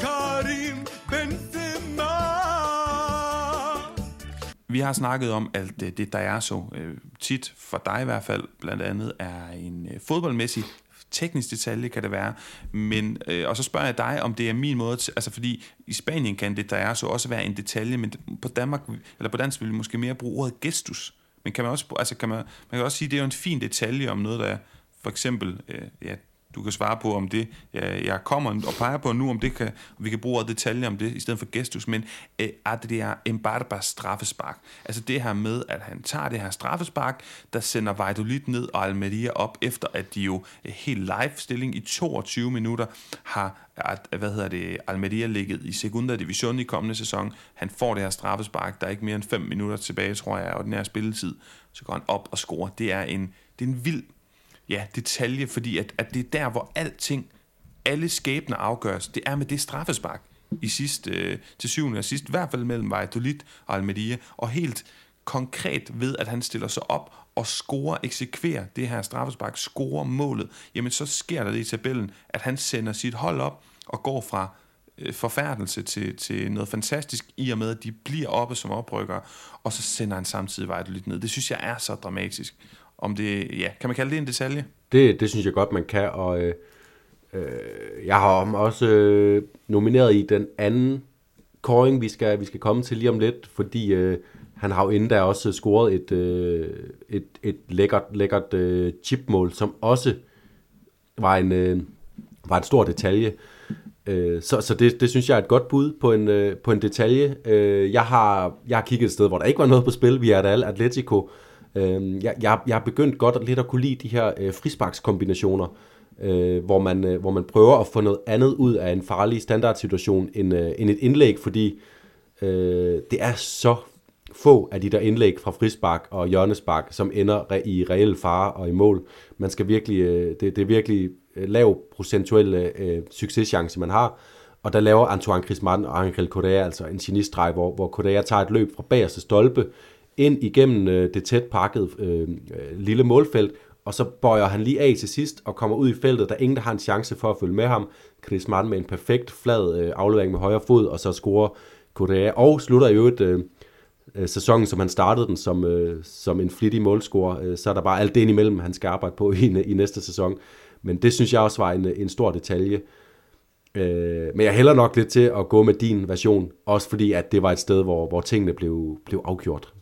Karim Benzema. Vi har snakket om, at det, det der er så øh, tit, for dig i hvert fald, blandt andet, er en øh, fodboldmæssig teknisk detalje kan det være, men, øh, og så spørger jeg dig, om det er min måde, til, altså fordi i Spanien kan det der er så også være en detalje, men på Danmark, eller på dansk vil vi måske mere bruge ordet gestus, men kan man også, altså kan man, man kan også sige, at det er jo en fin detalje om noget, der er, for eksempel, øh, ja, du kan svare på, om det, jeg, kommer og peger på nu, om det kan, om vi kan bruge detaljer om det, i stedet for gestus, men øh, at det er Embarbas straffespark. Altså det her med, at han tager det her straffespark, der sender Valladolid ned og Almeria op, efter at de jo øh, helt live-stilling i 22 minutter har at, øh, hvad hedder det, Almeria ligget i Segunda Division i kommende sæson. Han får det her straffespark, der er ikke mere end 5 minutter tilbage, tror jeg, og den her spilletid. Så går han op og scorer. Det er en, det er en vild ja, detalje, fordi at, at det er der, hvor alting, alle skæbner afgøres, det er med det straffespark i sidst, øh, til syvende og sidst, i hvert fald mellem Valladolid og Almeria, og helt konkret ved, at han stiller sig op og scorer, eksekverer det her straffespark, scorer målet, jamen så sker der det i tabellen, at han sender sit hold op og går fra øh, forfærdelse til, til noget fantastisk, i og med, at de bliver oppe som oprykkere, og så sender han samtidig Valladolid ned. Det synes jeg er så dramatisk. Om det, ja, kan man kalde det en detalje? Det, det synes jeg godt, man kan, og øh, øh, jeg har også øh, nomineret i den anden koring, vi skal, vi skal komme til lige om lidt, fordi øh, han har jo inden der også scoret et, øh, et, et lækkert, lækkert øh, chipmål, som også var en, øh, var en stor detalje. Øh, så så det, det synes jeg er et godt bud på en, øh, på en detalje. Øh, jeg, har, jeg har kigget et sted, hvor der ikke var noget på spil. Vi er Real Atletico, Øh, Øh, jeg, jeg, jeg har begyndt godt lidt at kunne lide de her øh, frisparkskombinationer, øh, hvor, man, øh, hvor man prøver at få noget andet ud af en farlig standardsituation end, øh, end et indlæg, fordi øh, det er så få af de der indlæg fra frispark og hjørnespark, som ender i reel fare og i mål. Man skal virkelig, øh, det, det er virkelig øh, lav procentuel øh, succeschance, man har. Og der laver Antoine Griezmann og Angel Correa altså en genistreg, hvor, hvor Correa tager et løb fra bagerste stolpe, ind igennem øh, det tæt pakket øh, lille målfelt, og så bøjer han lige af til sidst og kommer ud i feltet. Der er ingen, der har en chance for at følge med ham. Chris Martin med en perfekt flad øh, aflevering med højre fod, og så scorer Korea. Og slutter i øvrigt øh, øh, sæsonen, som han startede den, som, øh, som en flittig målscorer. Øh, så er der bare alt det indimellem, han skal arbejde på i, i næste sæson. Men det synes jeg også var en, en stor detalje. Øh, men jeg hælder nok lidt til at gå med din version, også fordi at det var et sted, hvor, hvor tingene blev, blev afgjort.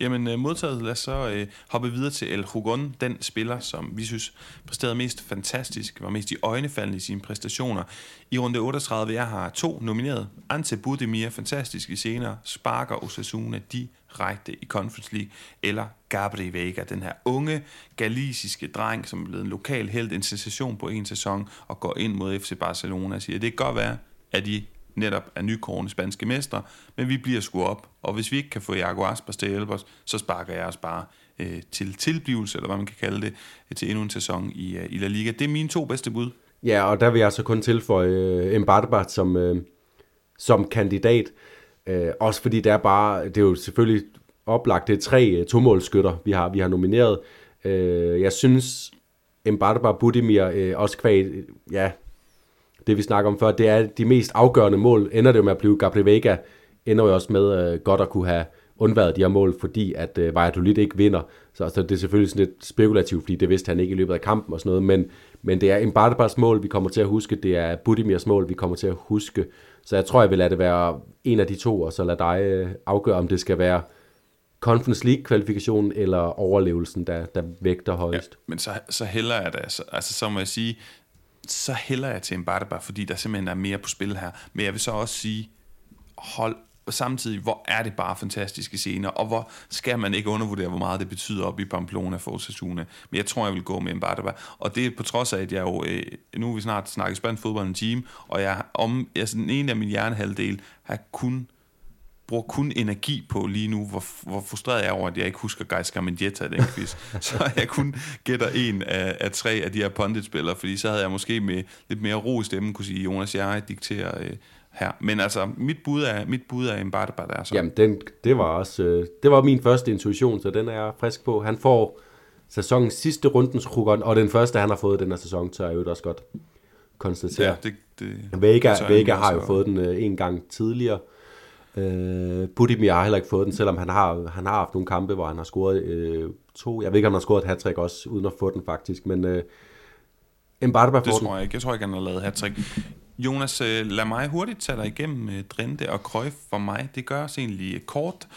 Jamen øh, modtaget, lad os så øh, hoppe videre til El Hugon, den spiller, som vi synes præsterede mest fantastisk, var mest i øjnefaldende i sine præstationer. I runde 38, jeg har to nomineret. Ante Budimir, fantastisk i senere, sparker Osasuna direkte i Conference League, eller Gabri Vega, den her unge galisiske dreng, som er blevet en lokal held, en sensation på en sæson, og går ind mod FC Barcelona og siger, det kan godt være, at I netop er nykårende spanske mestre, men vi bliver sgu op. Og hvis vi ikke kan få Iago Aspas til at hjælpe os, så sparker jeg os bare øh, til tilblivelse, eller hvad man kan kalde det, øh, til endnu en sæson i, øh, i La Liga. Det er mine to bedste bud. Ja, og der vil jeg så kun tilføje øh, Mbarba som, øh, som kandidat. Øh, også fordi det er bare, det er jo selvfølgelig oplagt, det er tre øh, tomålskytter, vi har, vi har nomineret. Øh, jeg synes, Mbarba Budimir, øh, også kvæg, ja, det vi snakker om før, det er de mest afgørende mål, ender det jo med at blive Gabriel Vega, ender jo også med øh, godt at kunne have undværet de her mål, fordi at øh, Valladolid ikke vinder. Så, så det er selvfølgelig sådan lidt spekulativt, fordi det vidste han ikke i løbet af kampen og sådan noget, men, men det er Mbardebars mål, vi kommer til at huske, det er Budimirs mål, vi kommer til at huske. Så jeg tror, jeg vil lade det være en af de to, og så lade dig øh, afgøre, om det skal være Conference League-kvalifikationen eller overlevelsen, der, der vægter højst. Ja, men så, så heller er det, altså, altså så må jeg sige, så hælder jeg til en fordi der simpelthen er mere på spil her. Men jeg vil så også sige, hold samtidig, hvor er det bare fantastiske scener, og hvor skal man ikke undervurdere, hvor meget det betyder op i Pamplona for Osasuna. Men jeg tror, jeg vil gå med Mbadaba. Og det er på trods af, at jeg jo, øh, nu er vi snart snakket spansk fodbold en time, og jeg, om, altså den ene af min hjernehalvdel har kun bruger kun energi på lige nu, hvor, hvor frustreret jeg er over, at jeg ikke husker Gais Carmendieta i den quiz. så jeg kun gætter en af, af tre af de her pundit-spillere, fordi så havde jeg måske med lidt mere ro i stemmen kunne sige, Jonas, jeg dikterer øh, her. Men altså, mit bud er, mit bud er en Bartaba der. Så. Jamen, den, det var også, øh, det var min første intuition, så den er jeg frisk på. Han får sæsonens sidste rundens Rugon, og den første, han har fået den her sæson, tør jeg jo også godt konstatere. Ja, det, det, Vega, det Vega har jo fået den øh, en gang tidligere. Øh, Budimir har heller ikke fået den, selvom han har, han har haft nogle kampe, hvor han har scoret øh, to. Jeg ved ikke, om han har scoret et hat også, uden at få den faktisk, men øh, Mbarba Det får den. tror jeg ikke. Jeg tror ikke, han har lavet hat Jonas, øh, lad mig hurtigt tage dig igennem øh, Drente og Cruyff for mig. Det gør os egentlig øh, kort.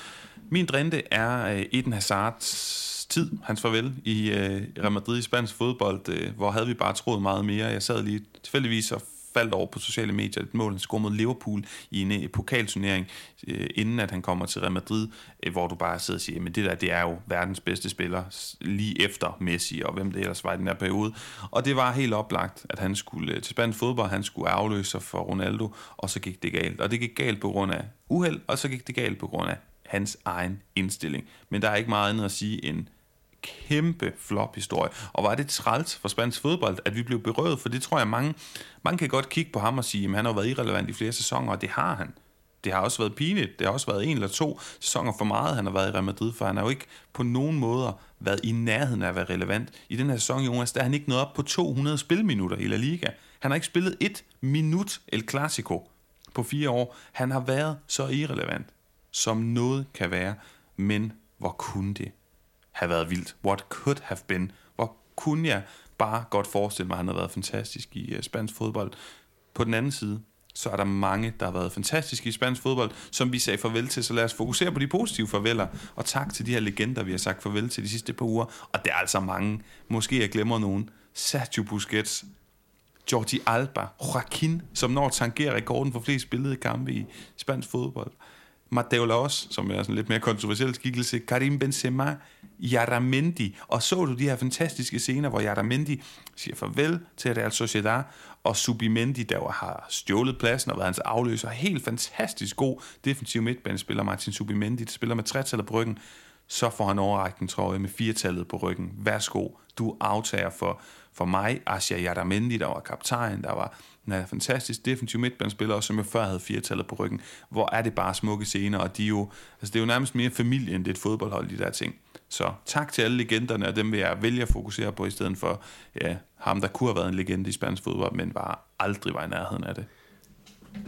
Min Drente er Eden Hazards tid, hans farvel i øh, Real Madrid i spansk fodbold, øh, hvor havde vi bare troet meget mere. Jeg sad lige tilfældigvis og faldt over på sociale medier et mål, han scorede mod Liverpool i en øh, pokalturnering, øh, inden at han kommer til Real Madrid, øh, hvor du bare sidder og siger, men det der, det er jo verdens bedste spiller, lige efter Messi, og hvem det ellers var i den her periode. Og det var helt oplagt, at han skulle til spansk fodbold, han skulle afløse for Ronaldo, og så gik det galt. Og det gik galt på grund af uheld, og så gik det galt på grund af hans egen indstilling. Men der er ikke meget andet at sige end kæmpe flop-historie. Og var det træls for spansk fodbold, at vi blev berøvet, for det tror jeg mange, mange kan godt kigge på ham og sige, at han har været irrelevant i flere sæsoner, og det har han. Det har også været pinligt. Det har også været en eller to sæsoner for meget, han har været i Real Madrid, for han har jo ikke på nogen måder været i nærheden af at være relevant. I den her sæson, Jonas, der er han ikke nået op på 200 spilminutter i La Liga. Han har ikke spillet et minut El Clasico på fire år. Han har været så irrelevant, som noget kan være. Men hvor kunne det have været vildt? What could have been? Hvor kunne jeg bare godt forestille mig, at han har været fantastisk i uh, spansk fodbold. På den anden side, så er der mange, der har været fantastiske i spansk fodbold, som vi sagde farvel til, så lad os fokusere på de positive farveler, og tak til de her legender, vi har sagt farvel til de sidste par uger, og der er altså mange, måske jeg glemmer nogen, Sergio Busquets, Jordi Alba, Joaquin, som når tangerer rekorden for flest spillede kampe i spansk fodbold. Mateo Laos, som er sådan lidt mere kontroversiel skikkelse, Karim Benzema, Jaramendi. Og så du de her fantastiske scener, hvor Jaramendi siger farvel til Real Sociedad, og Subimendi, der jo har stjålet pladsen og været hans afløser, helt fantastisk god defensiv midtbanespiller, Martin Subimendi, der spiller med tretallet på ryggen, så får han overrækken, tror jeg, med firetallet på ryggen. Værsgo, du aftager for, for mig, Asia Yadamendi, der var kaptajn, der var en fantastisk defensiv midtbanespiller, som jeg før havde firetallet på ryggen. Hvor er det bare smukke scener, og de er jo, altså det er jo nærmest mere familie, end det er et fodboldhold, de der ting. Så tak til alle legenderne, og dem vil jeg vælge at fokusere på, i stedet for ja, ham, der kunne have været en legende i spansk fodbold, men bare aldrig var i nærheden af det.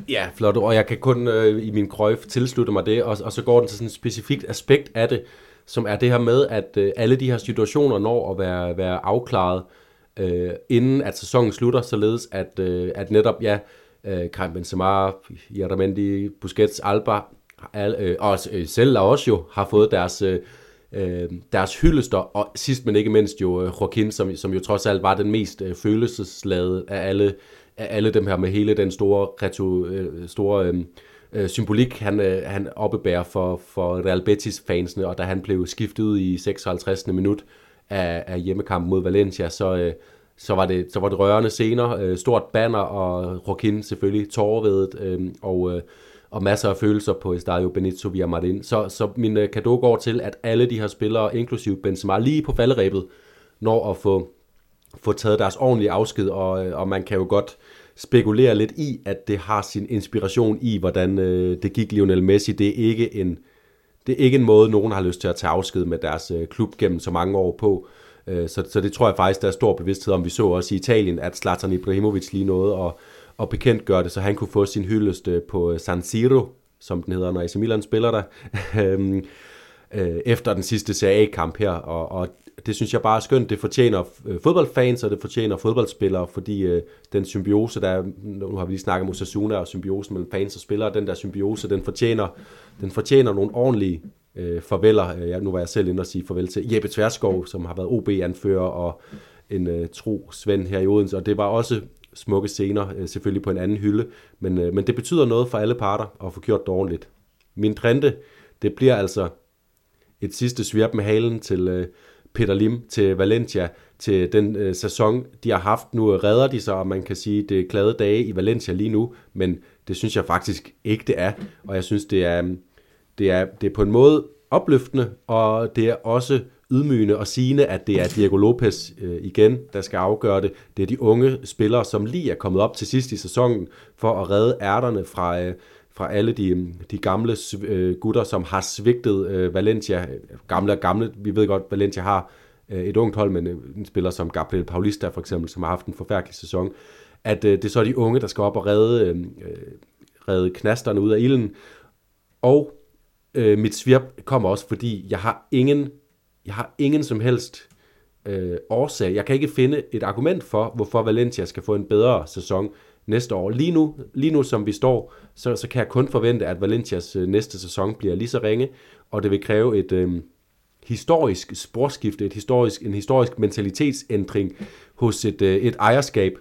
Ja, flot. Og jeg kan kun øh, i min krøjf tilslutte mig det, og, og så går den til sådan et specifikt aspekt af det, som er det her med, at øh, alle de her situationer når at være, være afklaret, øh, Øh, inden at sæsonen slutter, således at, øh, at netop, ja, øh, Karim Benzema, Jaramendi, Busquets, Alba, al, øh, og øh, selv også jo har fået deres, øh, øh, deres hyldester, og sidst men ikke mindst jo øh, Joaquin, som, som jo trods alt var den mest øh, følelsesladede af alle, af alle dem her med hele den store, reto, øh, store øh, øh, symbolik, han, øh, han oppebærer for, for Real Betis-fansene, og da han blev skiftet ud i 56. minut af, af hjemmekampen mod Valencia, så, øh, så, var det, så var det rørende scener, øh, stort banner, og Joaquin selvfølgelig tårervedet, øh, og, øh, og masser af følelser på Estadio Benito Villamarin. Så, så min øh, går til, at alle de her spillere, inklusive Benzema, lige på falderæbet, når at få, få taget deres ordentlige afsked, og, øh, og man kan jo godt spekulere lidt i, at det har sin inspiration i, hvordan øh, det gik Lionel Messi. Det er ikke en det er ikke en måde, nogen har lyst til at tage afsked med deres øh, klub gennem så mange år på. Øh, så, så det tror jeg faktisk, der er stor bevidsthed om. Vi så også i Italien, at Zlatan Ibrahimovic lige nåede at, at bekendtgøre det, så han kunne få sin hyldest øh, på øh, San Siro, som den hedder, når AC Milan spiller der, øhm, øh, efter den sidste Serie A-kamp her. Og, og det synes jeg bare er skønt. Det fortjener øh, fodboldfans, og det fortjener fodboldspillere, fordi øh, den symbiose, der er, nu har vi lige snakket om Osasuna og symbiosen mellem fans og spillere, den der symbiose, den fortjener, den fortjener nogle ordentlige øh, farveler. Øh, ja, nu var jeg selv inde og sige farvel til Jeppe Tverskov, som har været OB-anfører og en øh, tro Svend her i Odense, og det var også smukke scener, øh, selvfølgelig på en anden hylde, men, øh, men det betyder noget for alle parter at få gjort det ordentligt. Min trende, det bliver altså et sidste svirp med halen til øh, Peter Lim, til Valencia, til den øh, sæson, de har haft. Nu redder de sig, og man kan sige, det er glade dage i Valencia lige nu, men det synes jeg faktisk ikke, det er. Og jeg synes, det er, mm, det er, det er på en måde opløftende, og det er også ydmygende og sigende, at det er Diego Lopez øh, igen, der skal afgøre det. Det er de unge spillere, som lige er kommet op til sidst i sæsonen for at redde ærterne fra, øh, fra alle de, øhm, de gamle øh, gutter, som har svigtet øh, Valencia. Gamle og gamle, vi ved godt, Valencia har øh, et ungt hold, men øh, en spiller som Gabriel Paulista for eksempel, som har haft en forfærdelig sæson, at øh, det er så de unge, der skal op og redde, øhm, øh, redde knasterne ud af ilden. Og øh, mit svirp kommer også, fordi jeg har ingen, jeg har ingen som helst øh, årsag. Jeg kan ikke finde et argument for, hvorfor Valencia skal få en bedre sæson næste år. Lige nu, lige nu som vi står, så, så kan jeg kun forvente, at Valencias øh, næste sæson bliver lige så ringe, og det vil kræve et øh, historisk sporskifte, et historisk, en historisk mentalitetsændring hos et, øh, et ejerskab,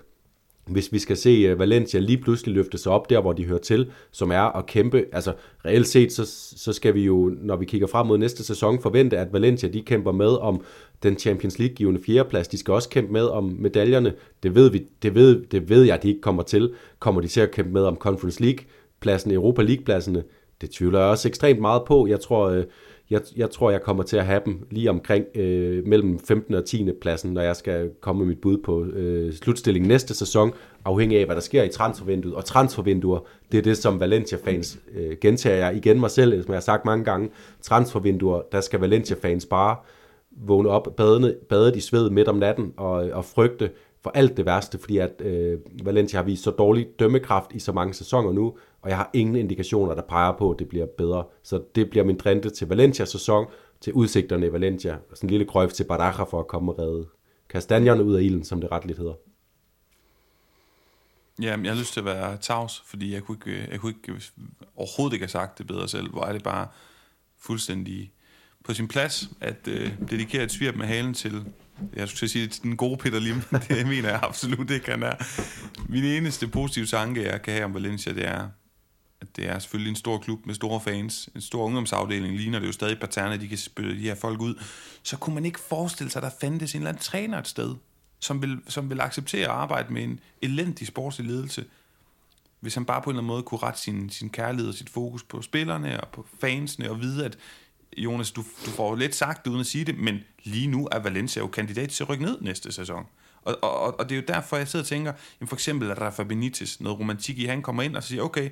hvis vi skal se øh, Valencia lige pludselig løfte sig op der, hvor de hører til, som er at kæmpe, altså reelt set, så, så skal vi jo, når vi kigger frem mod næste sæson, forvente, at Valencia, de kæmper med om den Champions League-givende fjerdeplads. De skal også kæmpe med om medaljerne. Det ved, vi, det ved, det ved jeg, at de ikke kommer til. Kommer de til at kæmpe med om Conference League-pladsen, Europa League-pladserne? Det tvivler jeg også ekstremt meget på. Jeg tror, øh, jeg, jeg tror, jeg kommer til at have dem lige omkring øh, mellem 15. og 10. pladsen, når jeg skal komme med mit bud på øh, slutstillingen næste sæson, afhængig af, hvad der sker i transfervinduet. Og transfervinduer, det er det, som Valencia-fans øh, gentager jeg igen mig selv, som jeg har sagt mange gange. Transfervinduer, der skal Valencia-fans bare vågne op badende, badet i sved midt om natten og, og frygte for alt det værste, fordi at øh, Valencia har vist så dårlig dømmekraft i så mange sæsoner nu, og jeg har ingen indikationer, der peger på, at det bliver bedre. Så det bliver min drente til Valencia-sæson, til udsigterne i Valencia, og sådan en lille krøjf til Baraja for at komme og redde kastanjerne ud af ilden, som det retligt hedder. Ja, jeg har lyst til at være tavs, fordi jeg kunne, ikke, øh, jeg kunne ikke, øh, overhovedet ikke have sagt det bedre selv. Hvor er det bare fuldstændig på sin plads at øh, dedikere et svirp med halen til, jeg skulle sige, den gode Peter Lim. det mener jeg absolut ikke, han er. Min eneste positive tanke, jeg kan have om Valencia, det er, at det er selvfølgelig en stor klub med store fans, en stor ungdomsafdeling, ligner det jo stadig Paterna, de kan spille de her folk ud, så kunne man ikke forestille sig, at der fandtes en eller anden træner et sted, som vil, som vil acceptere at arbejde med en elendig sportslig ledelse, hvis han bare på en eller anden måde kunne rette sin, sin kærlighed og sit fokus på spillerne og på fansene, og vide, at Jonas, du, du får lidt sagt uden at sige det, men lige nu er Valencia jo kandidat til at rykke ned næste sæson. Og, og, og det er jo derfor, jeg sidder og tænker, jamen for eksempel Rafa Benitez, noget romantik i, han kommer ind og siger, okay,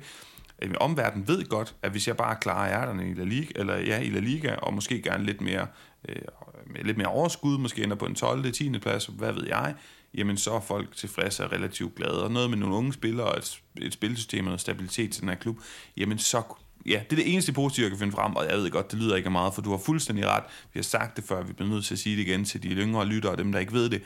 omverdenen ved godt, at hvis jeg bare klarer ærterne i La Liga, eller ja, i La Liga, og måske gerne lidt mere, øh, med lidt mere overskud, måske ender på en 12. 10. plads, hvad ved jeg, jamen så er folk tilfredse og relativt glade. Og noget med nogle unge spillere og et, et spilsystem og noget stabilitet til den her klub, jamen så, ja, det er det eneste positive, jeg kan finde frem, og jeg ved godt, det lyder ikke meget, for du har fuldstændig ret. Vi har sagt det før, vi bliver nødt til at sige det igen til de yngre lyttere og dem, der ikke ved det.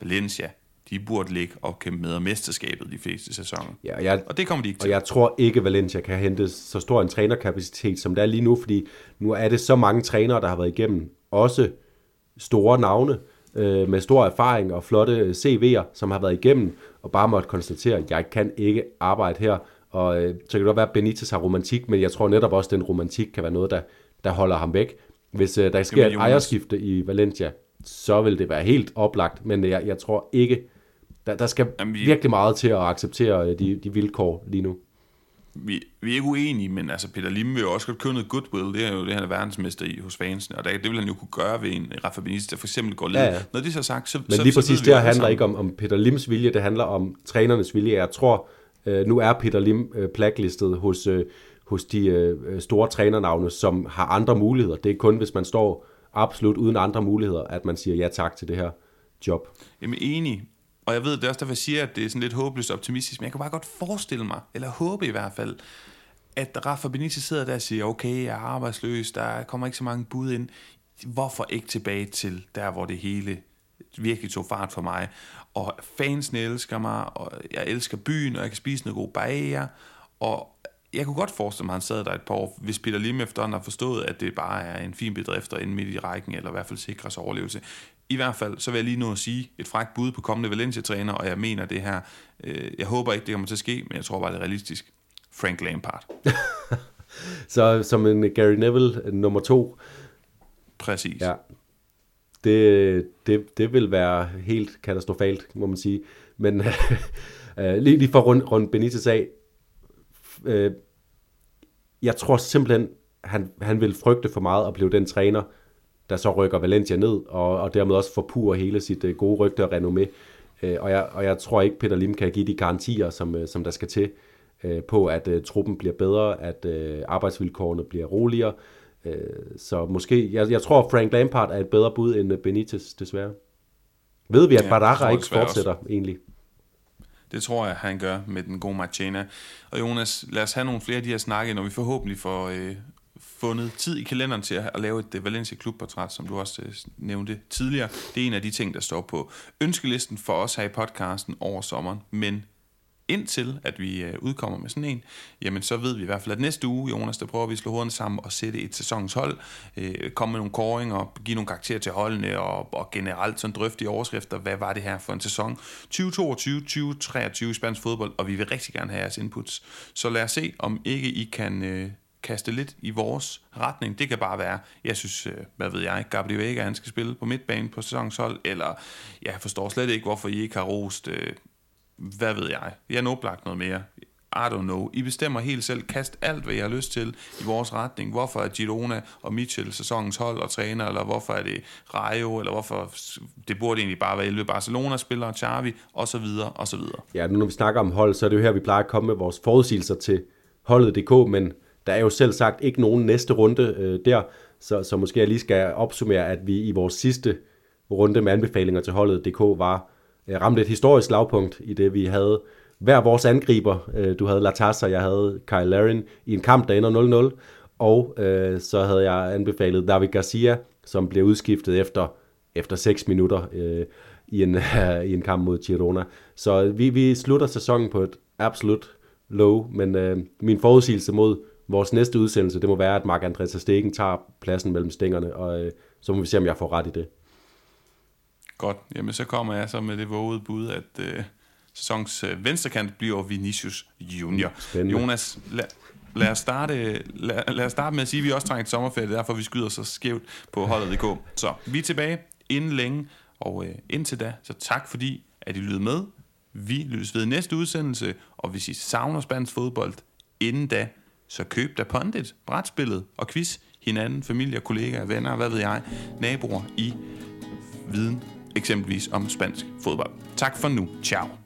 Valencia, de burde ligge og kæmpe med om mesterskabet de fleste sæsoner. Ja, jeg, og det kommer de ikke til. Og jeg tror ikke, Valencia kan hente så stor en trænerkapacitet, som det er lige nu, fordi nu er det så mange trænere, der har været igennem, også store navne, øh, med stor erfaring og flotte CV'er, som har været igennem, og bare måtte konstatere, at jeg kan ikke arbejde her. Og øh, så kan det godt være, at Benitez har romantik, men jeg tror netop også, at den romantik kan være noget, der, der holder ham væk. Hvis øh, der sker et ejerskifte i Valencia, så vil det være helt oplagt, men jeg, jeg tror ikke, der, der skal Jamen, vi, virkelig meget til at acceptere øh, de, de vilkår lige nu. Vi, vi er ikke uenige, men altså Peter Lim vil jo også godt købe noget goodwill. Det er jo det, han er verdensmester i hos fansene, og det, det vil han jo kunne gøre ved en Rafa Benitez, der for eksempel går led. Ja, ja. Når det så er sagt, så Men lige så, præcis så det handler sammen. ikke om, om Peter Lims vilje, det handler om trænernes vilje. Jeg tror, øh, nu er Peter Lim øh, blacklistet hos, øh, hos de øh, øh, store trænernavne, som har andre muligheder. Det er kun, hvis man står absolut uden andre muligheder, at man siger ja tak til det her job. Jamen enig, og jeg ved, det er også derfor, jeg siger, at det er sådan lidt håbløst optimistisk, men jeg kan bare godt forestille mig, eller håbe i hvert fald, at Rafa Benitez sidder der og siger, okay, jeg er arbejdsløs, der kommer ikke så mange bud ind. Hvorfor ikke tilbage til der, hvor det hele virkelig tog fart for mig? Og fansene elsker mig, og jeg elsker byen, og jeg kan spise noget god bager, og jeg kunne godt forestille mig, at han sad der et par år, hvis Peter Lim efterhånden har forstået, at det bare er en fin bedrift inde midt i rækken, eller i hvert fald sikre sig overlevelse. I hvert fald, så vil jeg lige nu at sige et frækt bud på kommende Valencia-træner, og jeg mener det her, øh, jeg håber ikke, det kommer til at ske, men jeg tror bare, det er realistisk. Frank Lampard. så som en Gary Neville nummer to. Præcis. Ja. Det, det, det vil være helt katastrofalt, må man sige. Men øh, lige, lige for rundt rund Benitez af, øh, jeg tror simpelthen, han, han vil frygte for meget at blive den træner, der så rykker Valencia ned, og, og dermed også forpurer hele sit øh, gode rygte og renommé. Øh, og, jeg, og jeg tror ikke, Peter Lim kan give de garantier, som, øh, som der skal til, øh, på at øh, truppen bliver bedre, at øh, arbejdsvilkårene bliver roligere, Øh, så måske, jeg, jeg tror, Frank Lampard er et bedre bud end Benitez, desværre. Ved vi, at ja, Badara ikke fortsætter også. egentlig? Det tror jeg, han gør med den gode Marchena. Og Jonas, lad os have nogle flere af de her snakke, når vi forhåbentlig får øh, fundet tid i kalenderen til at, lave et uh, Valencia klubportræt, som du også uh, nævnte tidligere. Det er en af de ting, der står på ønskelisten for os her i podcasten over sommeren. Men indtil at vi øh, udkommer med sådan en, jamen så ved vi i hvert fald, at næste uge, Jonas, der prøver vi at slå hovederne sammen og sætte et sæsonens hold, øh, komme med nogle koringer, give nogle karakterer til holdene og, og generelt sådan drøfte i overskrifter, hvad var det her for en sæson 2022-2023 i spansk fodbold, og vi vil rigtig gerne have jeres inputs. Så lad os se, om ikke I kan Øh, kaste lidt i vores retning. Det kan bare være, jeg synes, øh, hvad ved jeg, Gabriel Vega, han skal spille på midtbanen på sæsonshold, eller jeg forstår slet ikke, hvorfor I ikke har rost, øh, hvad ved jeg, jeg har oplagt noget mere. I don't know. I bestemmer helt selv. Kast alt, hvad I har lyst til i vores retning. Hvorfor er Girona og Mitchell sæsonens hold og træner, eller hvorfor er det Rayo, eller hvorfor det burde egentlig bare være 11 Barcelona-spillere, Xavi, og så videre, og så videre. Ja, nu når vi snakker om hold, så er det jo her, vi plejer at komme med vores forudsigelser til holdet.dk, men der er jo selv sagt ikke nogen næste runde øh, der, så, så måske jeg lige skal opsummere, at vi i vores sidste runde med anbefalinger til holdet.dk var Øh, ramte et historisk lavpunkt i det, vi havde hver vores angriber. Øh, du havde Latas, og jeg havde Kyle Larin i en kamp, der ender 0-0, og øh, så havde jeg anbefalet David Garcia, som blev udskiftet efter, efter 6 minutter øh, i, en, øh, i en kamp mod Girona. Så vi, vi slutter sæsonen på et absolut low, men øh, min forudsigelse mod vores næste udsendelse, det må være, at Mark Andreas Stegen tager pladsen mellem stængerne, og øh, så må vi se, om jeg får ret i det. Godt. Jamen, så kommer jeg så med det vågede bud, at øh, sæsons øh, venstrekant bliver Vinicius Junior. Spændende. Jonas, lad, lad, os starte, lad, lad os starte med at sige, at vi også trænger til sommerferie, derfor vi skyder så skævt på holdet.dk. Så vi er tilbage inden længe, og øh, indtil da, så tak fordi, at I lyttede med. Vi lyttes ved næste udsendelse, og hvis I savner spansk fodbold, inden da, så køb da Pondit, brætspillet og quiz hinanden, familie, kollegaer, venner, hvad ved jeg, naboer i viden, eksempelvis om spansk fodbold. Tak for nu. Ciao.